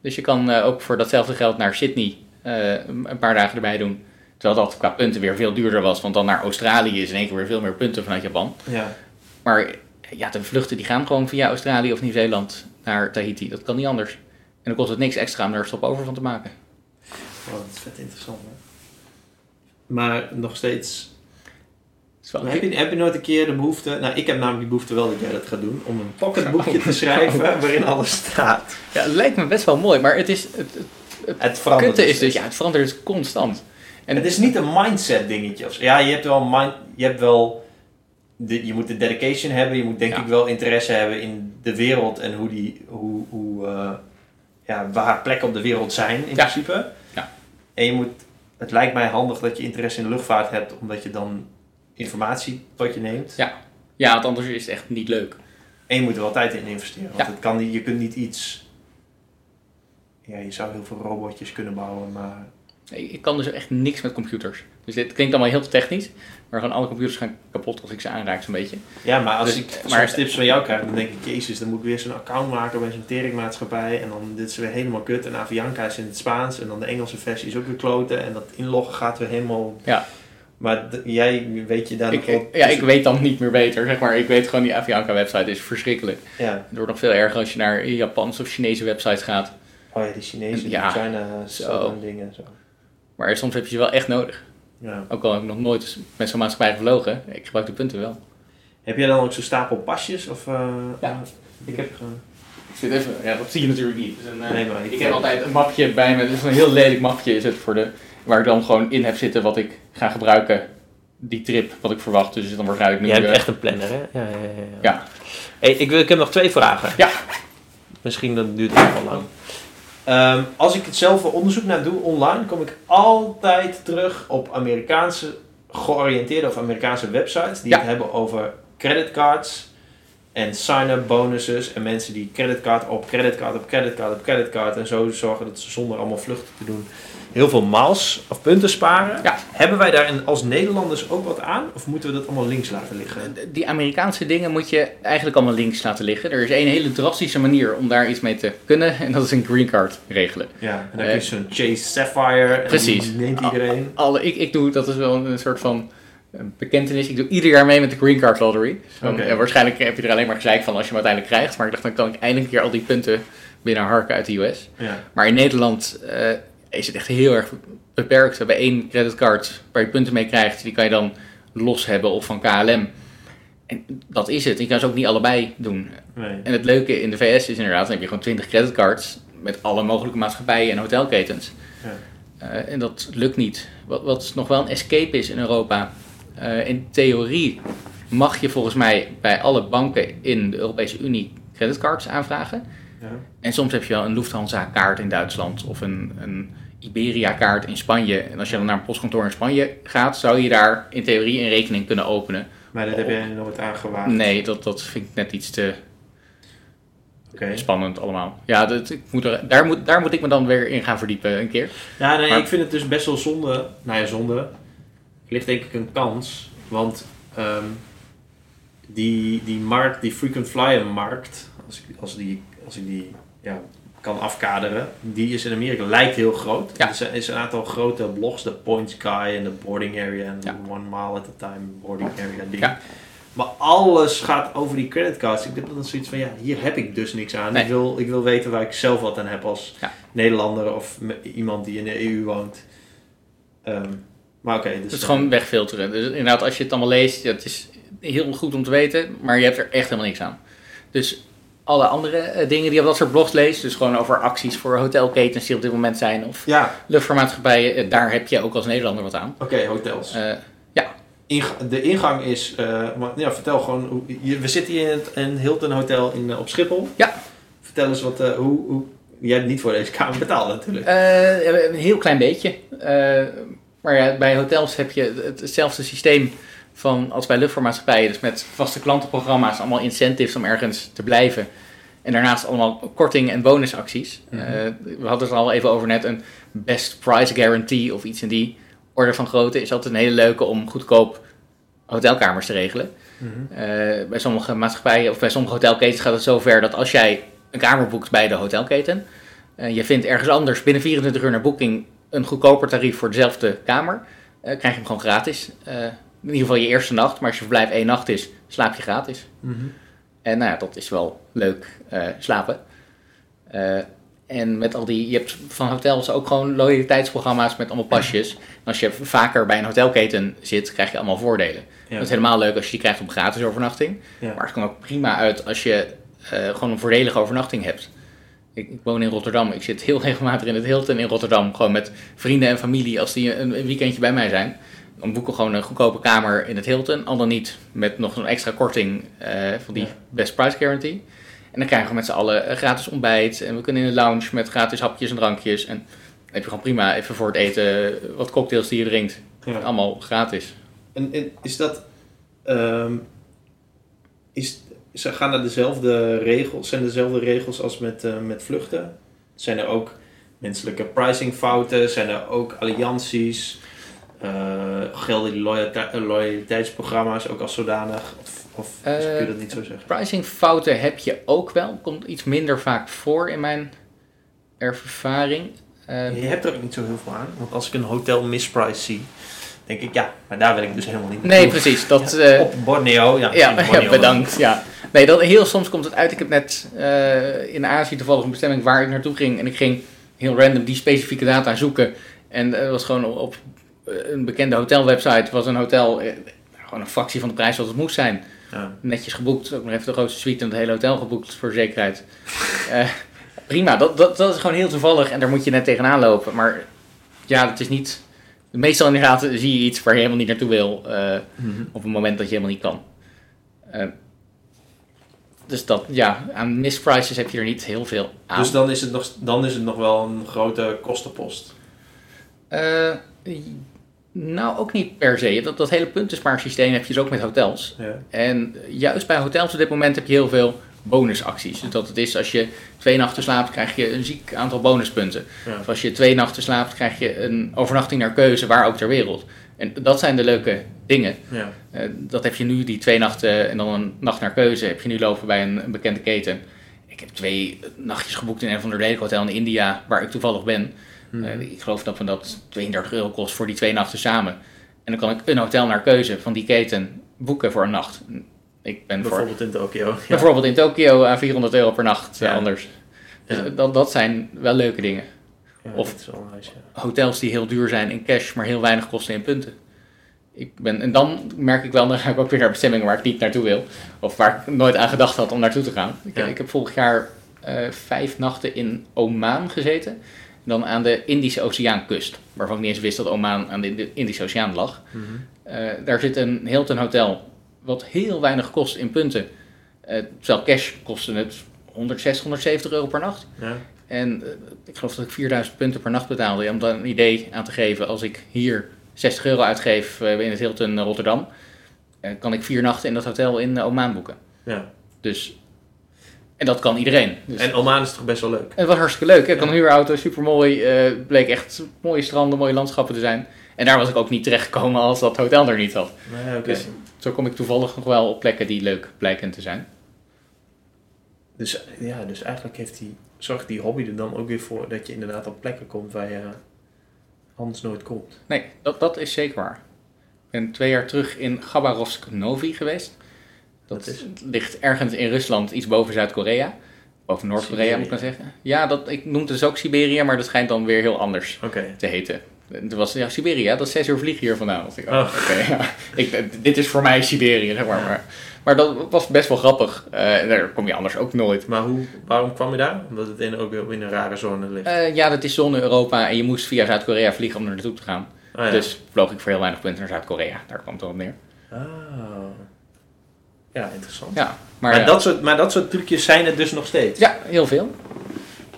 Dus je kan eh, ook voor datzelfde geld naar Sydney eh, een paar dagen erbij doen. Terwijl dat qua punten weer veel duurder was. Want dan naar Australië is in één keer weer veel meer punten vanuit Japan. Ja. Maar ja, de vluchten die gaan gewoon via Australië of Nieuw-Zeeland naar Tahiti. Dat kan niet anders. En dan kost het niks extra om daar stopover van te maken. Oh, dat is vet interessant. Hè? Maar nog steeds... Heb, je, heb je nooit een keer de behoefte... Nou, ik heb namelijk die behoefte wel dat jij dat gaat doen. Om een pocketboekje te schrijven waarin alles staat. Ja, het lijkt me best wel mooi. Maar het is... Het, het Het verandert kutte is dus, ja, het verandert dus constant. En Het is niet een mindset dingetje. Ja, je hebt wel, mind, je, hebt wel de, je moet de dedication hebben. Je moet denk Ja. ik wel interesse hebben in de wereld en hoe die, hoe, hoe, eh, ja, waar plekken op de wereld zijn in Ja. principe. Ja. En je moet, het lijkt mij handig dat je interesse in de luchtvaart hebt, omdat je dan informatie tot je neemt. Ja. Ja, want anders is het echt niet leuk. En je moet er wel tijd in investeren. Want Ja. het kan niet, je kunt niet iets... Ja, je zou heel veel robotjes kunnen bouwen, maar... Ik kan dus echt niks met computers. Dus dit klinkt allemaal heel technisch. Maar gewoon alle computers gaan kapot als ik ze aanraak zo'n beetje. Ja, maar als Dus- ik maar- soms tips van jou krijg, dan denk ik, jezus, dan moet ik weer zo'n account maken bij zo'n teringmaatschappij. En dan dit is weer helemaal kut. En Avianca is in het Spaans. En dan de Engelse versie is ook weer kloten. En dat inloggen gaat weer helemaal... Ja. Maar jij weet je daar Ik, nog op... ja, ik weet dan niet meer beter, zeg maar. Ik weet gewoon, die Avianca website is verschrikkelijk. Ja. Het wordt nog veel erger als je naar Japanse of Chinese websites gaat. Oh ja, die Chinezen, Ja, die China zo. Dingen. Zo. Maar soms heb je ze wel echt nodig. Ja. Ook al heb ik nog nooit met zo'n maatschappij gevlogen. Ik gebruik de punten wel. Heb jij dan ook zo'n stapel pasjes? Of, eh, Ja, ik heb gewoon... Ik zit even, ja, dat zie je natuurlijk niet. Dus een, eh, Nee, maar ik- ik heb altijd een mapje bij me. Dus een heel lelijk mapje is het voor de, waar ik dan gewoon in heb zitten wat ik ga gebruiken. Die trip, wat ik verwacht. Dus dan waarschijnlijk nu... Jij hebt eh, echt een planner, hè? Ja, ja, ja. ja. Ja. Hey, ik, wil, ik heb nog twee vragen. Ja. Misschien dat duurt het wel lang. Ehm, als ik het zelf wel onderzoek naar doe online, kom ik altijd terug op Amerikaanse georiënteerd over Amerikaanse websites die Ja. het hebben over creditcards en sign-up bonuses en mensen die creditcard op creditcard op creditcard op creditcard en zo zorgen dat ze zonder allemaal vluchten te doen heel veel miles of punten sparen. Ja. Hebben wij daar als Nederlanders ook wat aan of moeten we dat allemaal links laten liggen? Die Amerikaanse dingen moet je eigenlijk allemaal links laten liggen. Er is één hele drastische manier om daar iets mee te kunnen. En dat is een green card regelen. Ja, en dan Eh, heb je zo'n Chase Sapphire en Precies. die neemt iedereen. Alle, ik, ik doe, dat is wel een soort van eh, bekentenis. Ik doe ieder jaar mee met de Green Card Lottery. Dus dan, Oké. ja, waarschijnlijk heb je er alleen maar gezeik van als je hem uiteindelijk krijgt. Maar ik dacht, dan kan ik eindelijk een keer al die punten binnenharken uit de US. Ja. Maar in Nederland eh, is het echt heel erg beperkt. We hebben één creditcard waar je punten mee krijgt. Die kan je dan los hebben of van KLM. En dat is het. Je kan ze ook niet allebei doen. Nee. En het leuke in de VS is inderdaad, dan heb je gewoon 20 creditcards met alle mogelijke maatschappijen en hotelketens. Ja. Eh, en dat lukt niet. Wat, wat nog wel een escape is in Europa. Eh, in theorie mag je volgens mij bij alle banken in de Europese Unie creditcards aanvragen. Ja. En soms heb je wel een Lufthansa-kaart in Duitsland of een, een Iberia-kaart in Spanje. En als je dan naar een postkantoor in Spanje gaat, zou je daar in theorie een rekening kunnen openen. Maar dat heb jij nooit aangewaagd. Nee, dat, dat vind ik net iets te spannend allemaal. Ja, dat, ik moet er, daar, moet, daar moet ik me dan weer in gaan verdiepen een keer. Ja, nee, Maar- ik vind het dus best wel zonde. Nou ja, zonde. Ligt denk ik een kans. Want ehm, die, die markt, die frequent flyer markt, als ik, als die, als ik die ja, kan afkaderen, die is in Amerika lijkt heel groot. Ja. Er zijn- is een aantal grote blogs, de Points Guy en de Boarding Area en Ja. One Mile at a Time Boarding Area ding. Ja. Maar alles gaat over die creditcards. Ik heb dan zoiets van, ja, hier heb ik dus niks aan. Nee. Ik, wil, ik wil weten waar ik zelf wat aan heb als. Nederlander of iemand die in de EU woont. Ehm, maar oké, dus... Dus het is gewoon wegfilteren. Dus inderdaad, als je het allemaal leest, ja, het is heel goed om te weten, maar je hebt er echt helemaal niks aan. Dus alle andere eh, dingen die je op dat soort blogs leest, dus gewoon over acties voor hotelketens die op dit moment zijn, of Ja, luchtvaartmaatschappijen, eh, daar heb je ook als Nederlander wat aan. oké, hotels. Eh, Ing- de ingang is... eh, maar, ja, vertel gewoon... Hoe, we zitten hier in het Hilton Hotel in, eh, op Schiphol. Ja. Vertel eens wat... eh, hoe, hoe... Jij hebt niet voor deze kamer betaald natuurlijk. Eh, een heel klein beetje. Maar ja, bij hotels heb je het- hetzelfde systeem van als bij luchtvaartmaatschappijen. Dus met vaste klantenprogramma's, allemaal incentives om ergens te blijven. En daarnaast allemaal korting- en bonusacties. Mhm. Eh, we hadden het er al even over net. Een best price guarantee of iets in die orde van grootte is altijd een hele leuke om goedkoop hotelkamers te regelen. Mhm. Eh, bij sommige maatschappijen of bij sommige hotelketens gaat het zover dat als jij een kamer boekt bij de hotelketen, eh, je vindt ergens anders binnen 24 uur naar boeking een goedkoper tarief voor dezelfde kamer, eh, krijg je hem gewoon gratis. Eh, in ieder geval je eerste nacht, maar als je verblijf één nacht is, slaap je gratis. Mhm. En nou ja, dat is wel leuk eh, slapen. En met al die, je hebt van hotels ook gewoon loyaliteitsprogramma's met allemaal pasjes. En als je vaker bij een hotelketen zit, krijg je allemaal voordelen. Ja. Dat is helemaal leuk als je die krijgt op gratis overnachting. Ja. Maar het kan ook prima uit als je gewoon een voordelige overnachting hebt. Ik, ik woon in Rotterdam. Ik zit heel regelmatig in het Hilton in Rotterdam. Gewoon met vrienden en familie als die een, een weekendje bij mij zijn. Dan boeken we gewoon een goedkope kamer in het Hilton. Al dan niet met nog een extra korting eh, van die Ja. best price guarantee. En dan krijgen we met z'n allen eh, gratis ontbijt. En we kunnen in de lounge met gratis hapjes en drankjes. En dan heb je gewoon prima even voor het eten wat cocktails die je drinkt. Ja. Allemaal gratis. En, en is dat... ehm, is, is, gaan er dezelfde regels, zijn dezelfde regels als met, eh, met vluchten? Zijn er ook menselijke pricingfouten? Zijn er ook allianties? Eh, gelden die loyalite- eh, loyaliteitsprogramma's ook als zodanig? Of, of Eh, kun je dat niet zo zeggen? Pricingfouten heb je ook wel. Komt iets minder vaak voor in mijn ervaring. Je hebt er ook niet zo heel veel aan. Want als ik een hotel misprice zie, denk ik, ja, maar daar wil ik dus helemaal niet nee, precies. Dat, Ja, eh, op Borneo, ja. ja, Borneo ja, bedankt. Ja. Nee, dat, heel soms komt het uit. Ik heb net eh, in Azië toevallig een bestemming waar ik naartoe ging. En ik ging heel random die specifieke data zoeken. En het was gewoon op, eh, een bekende hotelwebsite. was een hotel, eh, gewoon een fractie van de prijs wat het moest zijn. Ja. netjes geboekt. Ook nog even de grootste suite in het hele hotel geboekt voor zekerheid. Eh, prima, dat, dat, dat is gewoon heel toevallig en daar moet je net tegenaan lopen. Maar ja, dat is niet... Meestal inderdaad zie je iets waar je helemaal niet naartoe wil eh, Mhm. op een moment dat je helemaal niet kan. Eh, dus dat, ja, aan misprices heb je er niet heel veel aan. Dus dan is, het nog, dan is het nog wel een grote kostenpost. Eh, Nou, ook niet per se. Dat, dat hele puntenspaarsysteem heb je dus ook met hotels. Ja. En juist bij hotels op dit moment heb je heel veel bonusacties. Dus dat het is als je twee nachten slaapt, krijg je een ziek aantal bonuspunten. Ja. Of als je twee nachten slaapt, krijg je een overnachting naar keuze, waar ook ter wereld. En dat zijn de leuke dingen. Ja. Eh, dat heb je nu, die twee nachten en dan een nacht naar keuze, heb je nu lopen bij een, een bekende keten. Ik heb twee nachtjes geboekt in een van de lelijke hotel in India, waar ik toevallig ben. Mhm. Eh, ik geloof dat me dat 32 euro kost voor die twee nachten samen. En dan kan ik een hotel naar keuze van die keten boeken voor een nacht. Ik ben voor, Bijvoorbeeld in Tokio. Ja. bijvoorbeeld in Tokio aan 400 euro per nacht eh, Ja. anders. Dus dat, dat zijn wel leuke dingen. Of- nice. Hotels die heel duur zijn in cash, maar heel weinig kosten in punten. Ik ben, en dan merk ik wel, dan ga ik ook weer naar bestemmingen waar ik niet naartoe wil. Of waar ik nooit aan gedacht had om naartoe te gaan. Ik, ik heb vorig jaar eh, vijf nachten in Oman gezeten. Dan aan de Indische Oceaankust. Waarvan ik niet eens wist dat Oman aan de Indi- Indische Oceaan lag. Eh, daar zit een Hilton hotel. Wat heel weinig kost in punten. Eh, terwijl cash kostte het 160, 170 euro per nacht. Ja. En eh, ik geloof dat ik 4000 punten per nacht betaalde. Om dan een idee aan te geven. Als ik hier 60 euro uitgeef eh, in het Hilton Rotterdam. kan ik vier nachten in dat hotel in Oman boeken. ja. Dus, en dat kan iedereen. Dus, En Oman is toch best wel leuk? en het was hartstikke leuk. Ik Ja. een huurauto, super mooi. bleek echt mooie stranden, mooie landschappen te zijn. En daar was ik ook niet terechtgekomen als dat hotel er niet had. Nee. Dus zo kom ik toevallig nog wel op plekken die leuk blijken te zijn. Dus, ja, dus eigenlijk heeft die, zorgt die hobby er dan ook weer voor dat je inderdaad op plekken komt waar je anders nooit komt. Nee, dat, dat is zeker waar. Ik ben twee jaar terug in Khabarovsk Novi geweest. Dat is ligt ergens in Rusland, iets boven Zuid-Korea. Boven Noord-Korea moet ik maar zeggen. Ja, dat, ik noemde het dus ook Siberië, maar dat schijnt dan weer heel anders te heten. Het was ja, Siberië, dat is zes uur vliegen hier vandaan. Ik, oh, Oh. ja. ik, dit is voor mij Siberië, zeg maar. Maar, maar dat was best wel grappig. Eh, daar kom je anders ook nooit. Maar hoe, waarom kwam je daar? Omdat het in, ook in een rare zone ligt. Eh, ja, dat is zone Europa en je moest via Zuid-Korea vliegen om er naartoe te gaan. Ja. Dus vloog ik voor heel weinig punten naar Zuid-Korea. Daar kwam het wel op neer. Ah. Ja, interessant. Ja, maar, Maar, ja. dat soort, maar dat soort trucjes zijn er dus nog steeds. Ja, heel veel.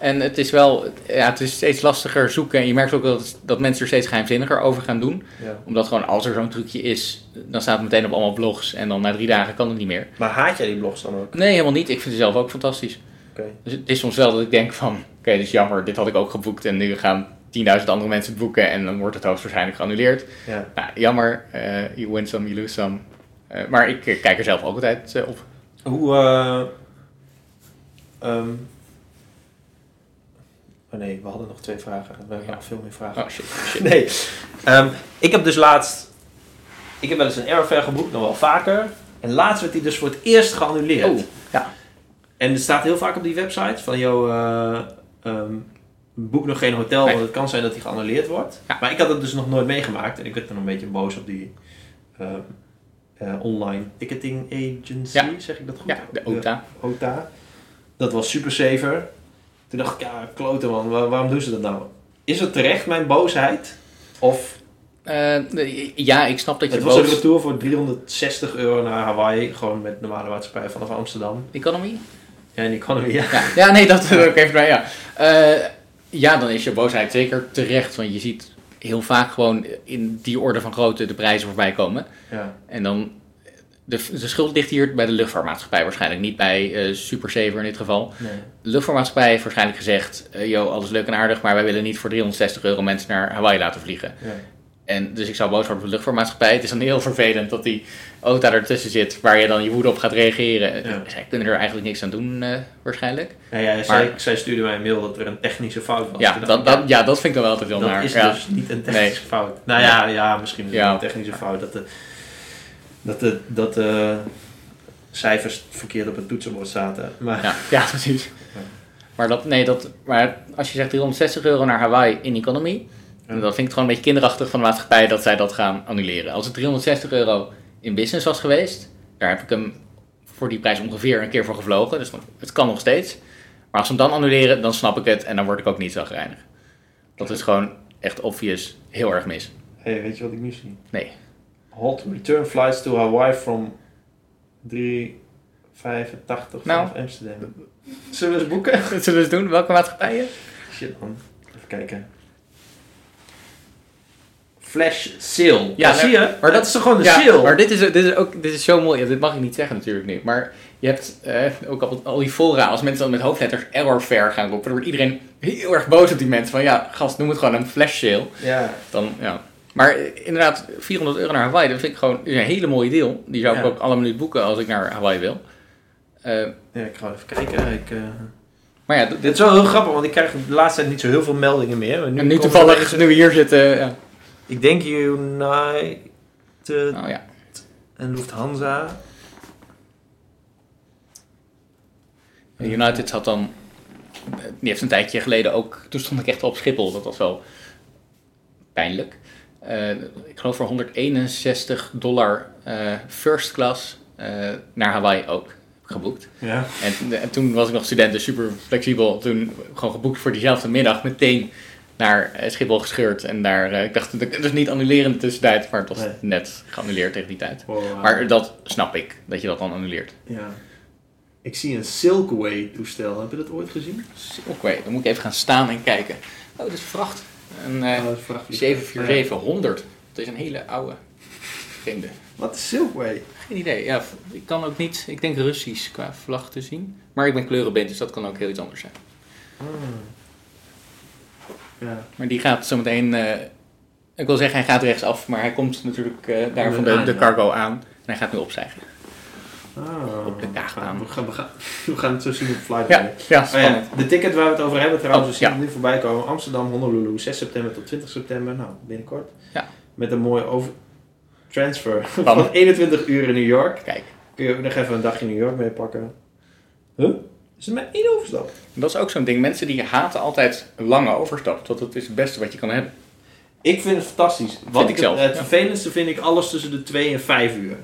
En het is wel, ja, het is steeds lastiger zoeken. En je merkt ook dat, dat mensen er steeds geheimzinniger over gaan doen. Ja. Omdat gewoon als er zo'n trucje is, dan staat het meteen op allemaal blogs. En dan na drie dagen kan het niet meer. Maar haat jij die blogs dan ook? Nee, helemaal niet. Ik vind het zelf ook fantastisch. Oké. Dus het is soms wel dat ik denk van, oké, dit is jammer. Dit had ik ook geboekt. En nu gaan 10.000 andere mensen het boeken. En dan wordt het hoogstwaarschijnlijk geannuleerd. Ja. Nou, jammer. eh you win some, you lose some. Eh, maar ik eh, kijk er zelf ook altijd op. Hoe, eh ehm, oh nee, we hadden nog twee vragen. We hebben Ja. nog veel meer vragen. Oh shit, shit. Nee. Ehm, ik heb dus laatst... Ik heb wel eens een airfare geboekt, nog wel vaker. En laatst werd die dus voor het eerst geannuleerd. Oh, ja. En er staat heel vaak op die website van... Yo, eh, ehm, boek nog geen hotel, want het kan zijn dat die geannuleerd wordt. Ja. Maar ik had het dus nog nooit meegemaakt. En ik werd dan een beetje boos op die... ehm, eh, online ticketing agency, Ja. zeg ik dat goed? Ja, de OTA. OTA. Dat was super saver. Toen dacht ik, ja, kloten man, waar- waarom doen ze dat nou? Is het terecht, mijn boosheid? Of Eh, ja, ik snap dat je het was een retour voor 360 euro naar Hawaii, gewoon met normale maatschappij vanaf Amsterdam. Economy? Ja, in economy, ja. Ja, ja nee, dat wil ik even bij, ja. Eh, ja, dan is je boosheid zeker terecht, want je ziet heel vaak gewoon in die orde van grootte de prijzen voorbij komen. ja. En dan, de, de schuld ligt hier bij de luchtvaartmaatschappij waarschijnlijk, niet bij eh Supersaver in dit geval. Nee. De luchtvaartmaatschappij heeft waarschijnlijk gezegd, eh yo, alles leuk en aardig, maar wij willen niet voor 360 euro mensen naar Hawaii laten vliegen. Ja. En dus ik zou boos worden op de luchtvaartmaatschappij. Het is dan heel vervelend dat die OTA ertussen zit, waar je dan je woede op gaat reageren. Ja. Zij kunnen er eigenlijk niks aan doen, eh, waarschijnlijk. Nou ja, zij, Maar- zij stuurde mij een mail dat er een technische fout was. Ja dat, dat, ja, dat vind ik dan wel altijd heel dat naar. is ja. dus niet een technische fout. Nou ja, ja misschien is het een technische fout dat de, dat de, dat de cijfers verkeerd op het toetsenbord zaten. Maar Ja, ja, precies. Maar, dat, nee, dat, maar als je zegt 360 euro naar Hawaii in economy, dan vind ik het gewoon een beetje kinderachtig van de maatschappij dat zij dat gaan annuleren. Als het 360 euro in business was geweest, daar heb ik hem voor die prijs ongeveer een keer voor gevlogen. Dus het kan nog steeds. Maar als ze hem dan annuleren, dan snap ik het en dan word ik ook niet zo gereinigd. Dat is gewoon echt obvious heel erg mis. hey, weet je wat ik nu zie? Nee. Hot return flights to Hawaii from 385 Nou. vanaf Amsterdam. Zullen we eens boeken? Zullen we eens doen? Welke maatschappijen? Shit man. Even kijken. flash sale. Ja, zie je? Maar dat is toch gewoon een Ja, sale? maar dit is, dit is ook dit is zo mooi. Ja, dit mag ik niet zeggen natuurlijk niet. Maar je hebt eh, ook al, al die fora, als mensen dan met hoofdletters error fair gaan roepen, dan wordt iedereen heel erg boos op die mensen. Van ja, gast, noem het gewoon een flash sale. Ja. Dan, ja. Maar inderdaad, 400 euro naar Hawaii, dat vind ik gewoon een hele mooie deal. Die zou ik Ja. ook alle minuut boeken als ik naar Hawaii wil. Eh, ja, ik ga even kijken. Ik, eh, maar ja, Dit is wel heel grappig, want ik krijg de laatste tijd niet zo heel veel meldingen meer. Maar nu en nu toevallig, er- nu we hier zitten, ja. Ik denk United Oh ja. en Lufthansa. United had dan, die heeft een tijdje geleden ook, toen stond ik echt op Schiphol, dat was wel pijnlijk. Eh, ik geloof voor 161 dollar eh, first class eh, naar Hawaii ook geboekt. Ja. En, en toen was ik nog student, dus super flexibel. Toen gewoon geboekt voor diezelfde middag, meteen naar Schiphol gescheurd. En daar, ik dacht, dat is niet annuleren in de tussentijd, maar het was Nee. net geannuleerd tegen die tijd. Wow. Maar dat snap ik, dat je dat dan annuleert. ja. Ik zie een Silkway toestel. Heb je dat ooit gezien? Oké, dan moet ik even gaan staan en kijken. Oh, dit is vracht. Een eh Oh, dat is een vrachtvliegtuig. 747-100. Het is een hele oude vreemde. Wat is Silkway? Geen idee. Ja, ik kan ook niet, ik denk Russisch qua vlag te zien. Maar ik ben kleurenblind, dus dat kan ook heel iets anders zijn. Ah. Ja. Maar die gaat zometeen, eh ik wil zeggen hij gaat rechtsaf, maar hij komt natuurlijk eh, daar van de, de cargo aan. En hij gaat nu opstijgen. Op de kaagbaan. We gaan, we, gaan, we gaan het zo zien op Flight Ja, ja Oh spannend. ja, de ticket waar we het over hebben trouwens, Oh, we zien ja. het nu voorbij komen. Amsterdam, Honolulu, 6 september tot 20 september. Nou, binnenkort. Ja. Met een mooie over transfer Van? van 21 uur in New York. Kijk, Kun je ook nog even een dagje New York meepakken. Huh? Is het maar één overstap? dat is ook zo'n ding. Mensen die haten altijd lange overstap, tot het is het beste wat je kan hebben. Ik vind het fantastisch. Wat ik zelf, Het, het ja. vervelendste vind ik alles tussen de 2 en 5 uur.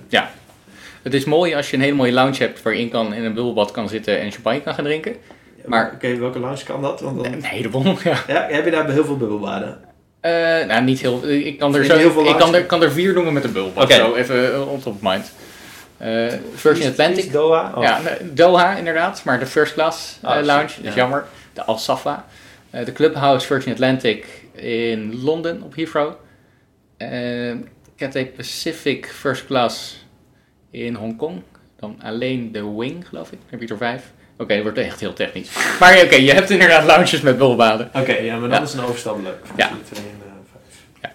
Het is mooi als je een hele mooie lounge hebt waar je in, kan, in een bubbelbad kan zitten en champagne kan gaan drinken. Maar- Oké, welke lounge kan dat? Want dan... Een heleboel, ja. ja, heb je daar heel veel bubbelbaden? Eh, nou, niet heel Ik kan er, zo, heel veel ik kan er, kan er vier noemen met een bubbelbad. Oké. Zo, even eh, on top of mind. Eh, Virgin Atlantic. Doha? Oh. Ja, Doha inderdaad, maar de first class Ah, lounge, dat is ja. jammer. De Al Safa. De Clubhouse Virgin Atlantic in Londen op Heathrow. Cathay Pacific first class in Hongkong. Dan alleen de Wing, geloof ik. Dan heb je er vijf. Oké, dat wordt echt heel technisch. Maar ja, oké, je hebt inderdaad lounges met bubbelbaden. Oké, ja, maar Ja. is een overstap leuk. Ja. Tussen de 2 en de 5.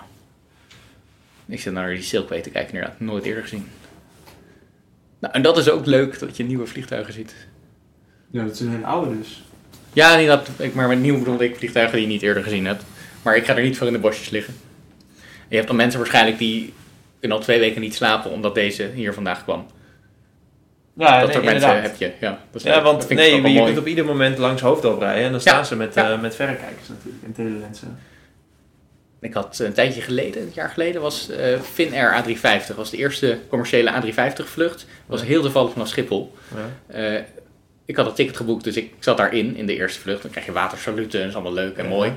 Ik zit naar die Silkway te kijken, inderdaad. Nooit eerder gezien. Nou, en dat is ook leuk, dat je nieuwe vliegtuigen ziet. Ja, dat een hele oude dus. Ja, niet dat, ik, maar met nieuw bedoelde ik vliegtuigen die je niet eerder gezien hebt. Maar ik ga er niet voor in de bosjes liggen. En je hebt dan mensen waarschijnlijk die kunnen al twee weken niet slapen omdat deze hier vandaag kwam. Ja, dat nee, soort mensen heb je. Ja, dat is Ja, leuk. want Dat nee, je mooi. kunt op ieder moment langs Hoofddorp rijden en dan Ja, staan ze met, ja. eh, met verrekijkers natuurlijk en telelensen. Ik had een tijdje geleden, een jaar geleden, was eh Finnair A350. Dat was de eerste commerciële A350 vlucht. Dat was heel toevallig vanaf Schiphol. Ja. Eh, ik had het ticket geboekt, dus ik zat daarin in de eerste vlucht. Dan krijg je watersaluten en dat is allemaal leuk en mooi.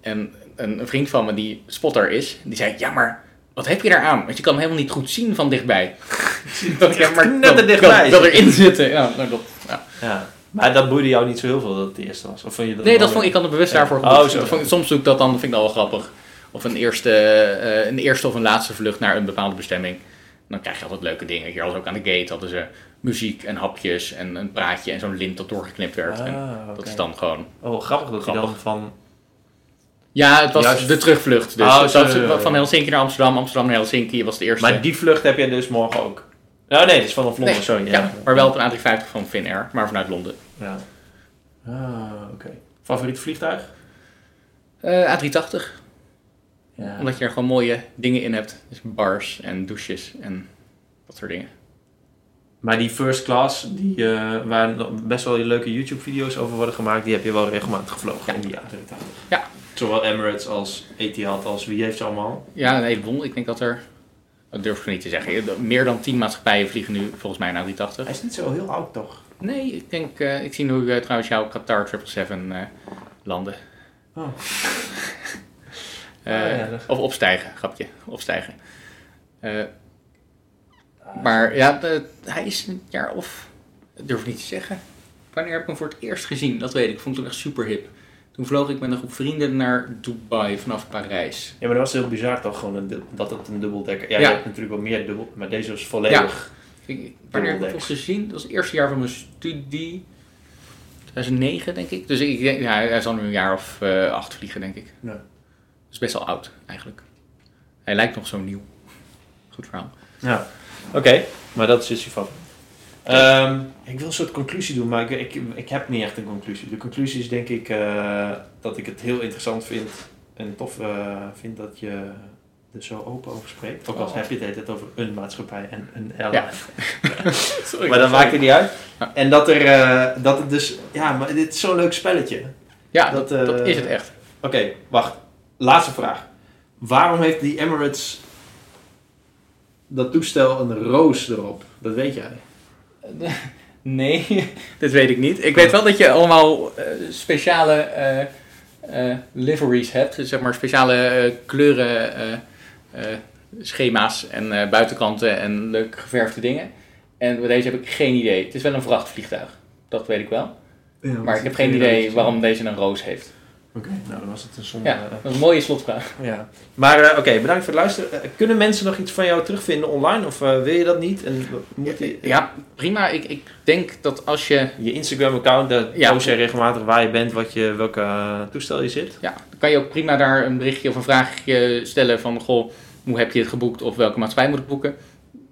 En een, een vriend van me die spotter is, die zei, ja maar wat heb je daar aan? Want je kan hem helemaal niet goed zien van dichtbij. dat ja, maar net dat- dichtbij. Dat, dat erin zitten. Ja, nou, dat, ja. Ja. Maar dat boeide jou niet zo heel veel dat het de eerste was? Of vond je dat Nee, dat vond ik leuk? dan bewust Ja. daarvoor Oh, geboekt. zo. Dat vond ik- soms doe ik dat dan, dat vind ik dat wel grappig. Of een eerste, eh, een eerste of een laatste vlucht naar een bepaalde bestemming. Dan krijg je altijd leuke dingen. Hier was ook aan de gate hadden ze muziek en hapjes en een praatje en zo'n lint dat doorgeknipt werd. En Ah, dat is dan gewoon... Oh, grappig dat je dan Grappig. van... Ja, het was Juist. de terugvlucht. Dus Oh, zo, van Helsinki naar Amsterdam, Amsterdam naar Helsinki was de eerste. Maar die vlucht heb je dus morgen ook? Nou nee, dat is vanaf Londen, Nee, sorry. ja, maar wel op een A350 van Finnair, maar vanuit Londen. Ja. Ah, oké. Favoriete vliegtuig? Eh, A380, Ja. omdat je er gewoon mooie dingen in hebt. Dus bars en douches en dat soort dingen. Maar die first class, die, eh, waar best wel leuke YouTube-video's over worden gemaakt, die heb je wel regelmatig gevlogen Ja. in die A380. Ja. Zowel Emirates als Etihad als wie heeft ze allemaal? Ja, een heleboel. Ik denk dat er, dat durf ik niet te zeggen, meer dan 10 maatschappijen vliegen nu volgens mij naar A380. Hij is niet zo heel oud toch? Nee, ik denk, eh, ik zie nu eh, trouwens jouw Qatar 777 eh landen. Oh. Eh, Ah, ja, dat- Of opstijgen, grapje, opstijgen. Eh, maar ja, de- hij is een jaar of, dat durf ik niet te zeggen. Wanneer heb ik hem voor het eerst gezien? Dat weet ik, vond ik toen echt super hip. Toen vloog ik met een groep vrienden naar Dubai vanaf Parijs. Ja, maar dat was heel bizar toch gewoon een, dat het een dubbeldekker... Ja, Ja. je hebt natuurlijk wel meer dubbel, maar deze was volledig... Ik, wanneer heb ik Dubbeldeks. gezien? Dat was het eerste jaar van mijn studie. 2009 denk ik. Dus ik, denk- ja, hij zal nu een jaar of eh, acht vliegen denk ik. Ja. Dat is best wel oud eigenlijk. Hij lijkt nog zo nieuw. Goed verhaal. Ja, oké, maar dat is dus je favoriet. Ehm, ik wil een soort conclusie doen, maar ik, ik, ik heb niet echt een conclusie. De conclusie is denk ik eh, dat ik het heel interessant vind en tof eh, vind dat je er zo open over spreekt. Ook al Oh. heb je het hele over een maatschappij en een airline. Sorry, Maar dat maakt het niet uit. Ja. En dat er, eh, dat het dus, ja, maar dit is zo'n leuk spelletje. Ja, dat, dat, dat is het echt. Oké, wacht. Laatste vraag. Waarom heeft die Emirates dat toestel een roos erop? Dat weet jij. Nee, dat weet ik niet. Ik weet wel dat je allemaal eh, speciale eh, eh, liveries hebt. Dus zeg maar speciale kleuren, eh, eh, schema's en eh, buitenkanten en leuk geverfde dingen. En bij deze heb ik geen idee. Het is wel een vrachtvliegtuig. Dat weet ik wel. Maar ik heb geen idee waarom deze een roos heeft. Oké, nou dan was het een zonde. Ja, dat is een mooie slotvraag. ja. Maar eh, oké, bedankt voor het luisteren. Eh, kunnen mensen nog iets van jou terugvinden online of eh, wil je dat niet? En moet die, Ja, prima. Ik, ik denk dat als je... Je Instagram-account, daar Ja. post je regelmatig waar je bent, wat je, welke eh, toestel je zit. Ja, dan kan je ook prima daar een berichtje of een vraagje stellen van... Goh, hoe heb je het geboekt of welke maatschappij moet ik boeken?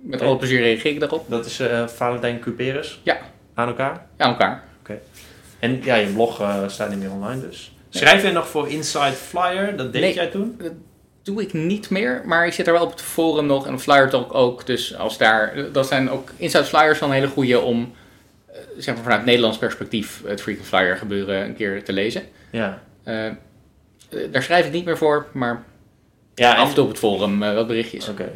Met Oké. alle plezier reageer ik daarop. Dat is eh Valentijn Cuperus. Ja. Aan elkaar. Ja, elkaar. En ja, je blog eh, staat niet meer online dus. Schrijf je nog voor Inside Flyer? Dat deed Nee. jij toen? doe ik niet meer, maar ik zit er wel op het forum nog en op Flyer Talk ook. Dus als daar, dat zijn ook Inside Flyers wel een hele goede om, eh, zeg maar vanuit Nederlands perspectief, het Freaking Flyer gebeuren een keer te lezen. Ja. Eh, eh, daar schrijf ik niet meer voor, maar Ja, en- af en toe op het forum eh, wat berichtjes. Oké.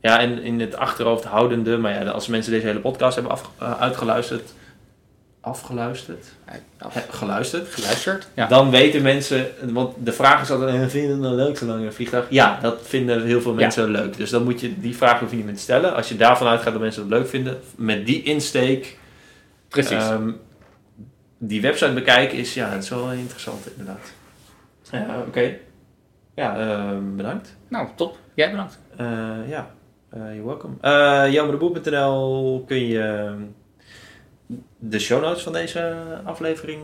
Ja, en in het achterhoofd houdende, maar ja, als mensen deze hele podcast hebben af, uitgeluisterd, afgeluisterd, af- He- geluisterd, Geluisterd? Ja. dan weten mensen, want de vraag is altijd, eh, vind je het nou leuk zo lang in een vliegtuig? Ja, dat vinden heel veel mensen leuk. Dus dan moet je, die vraag hoef je niet meer te stellen. Als je daarvan uitgaat dat mensen het leuk vinden, met die insteek, Precies. ehm, die website bekijken is, ja, het is wel interessant inderdaad. Ja, oké. Ja, ehm, bedankt. nou, top. Jij bedankt. Eh, ja, eh you're welcome. Uh, kun je ehm, de show notes van deze aflevering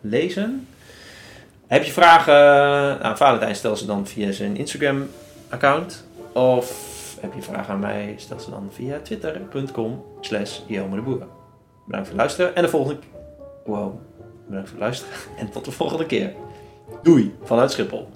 lezen. Heb je vragen? Nou, Valentijn stel ze dan via zijn Instagram account. Of heb je vragen aan mij? Stel ze dan via twitter.com slash Bedankt voor het luisteren. En de volgende... Wow. Bedankt voor het luisteren. En tot de volgende keer. Doei vanuit Schiphol.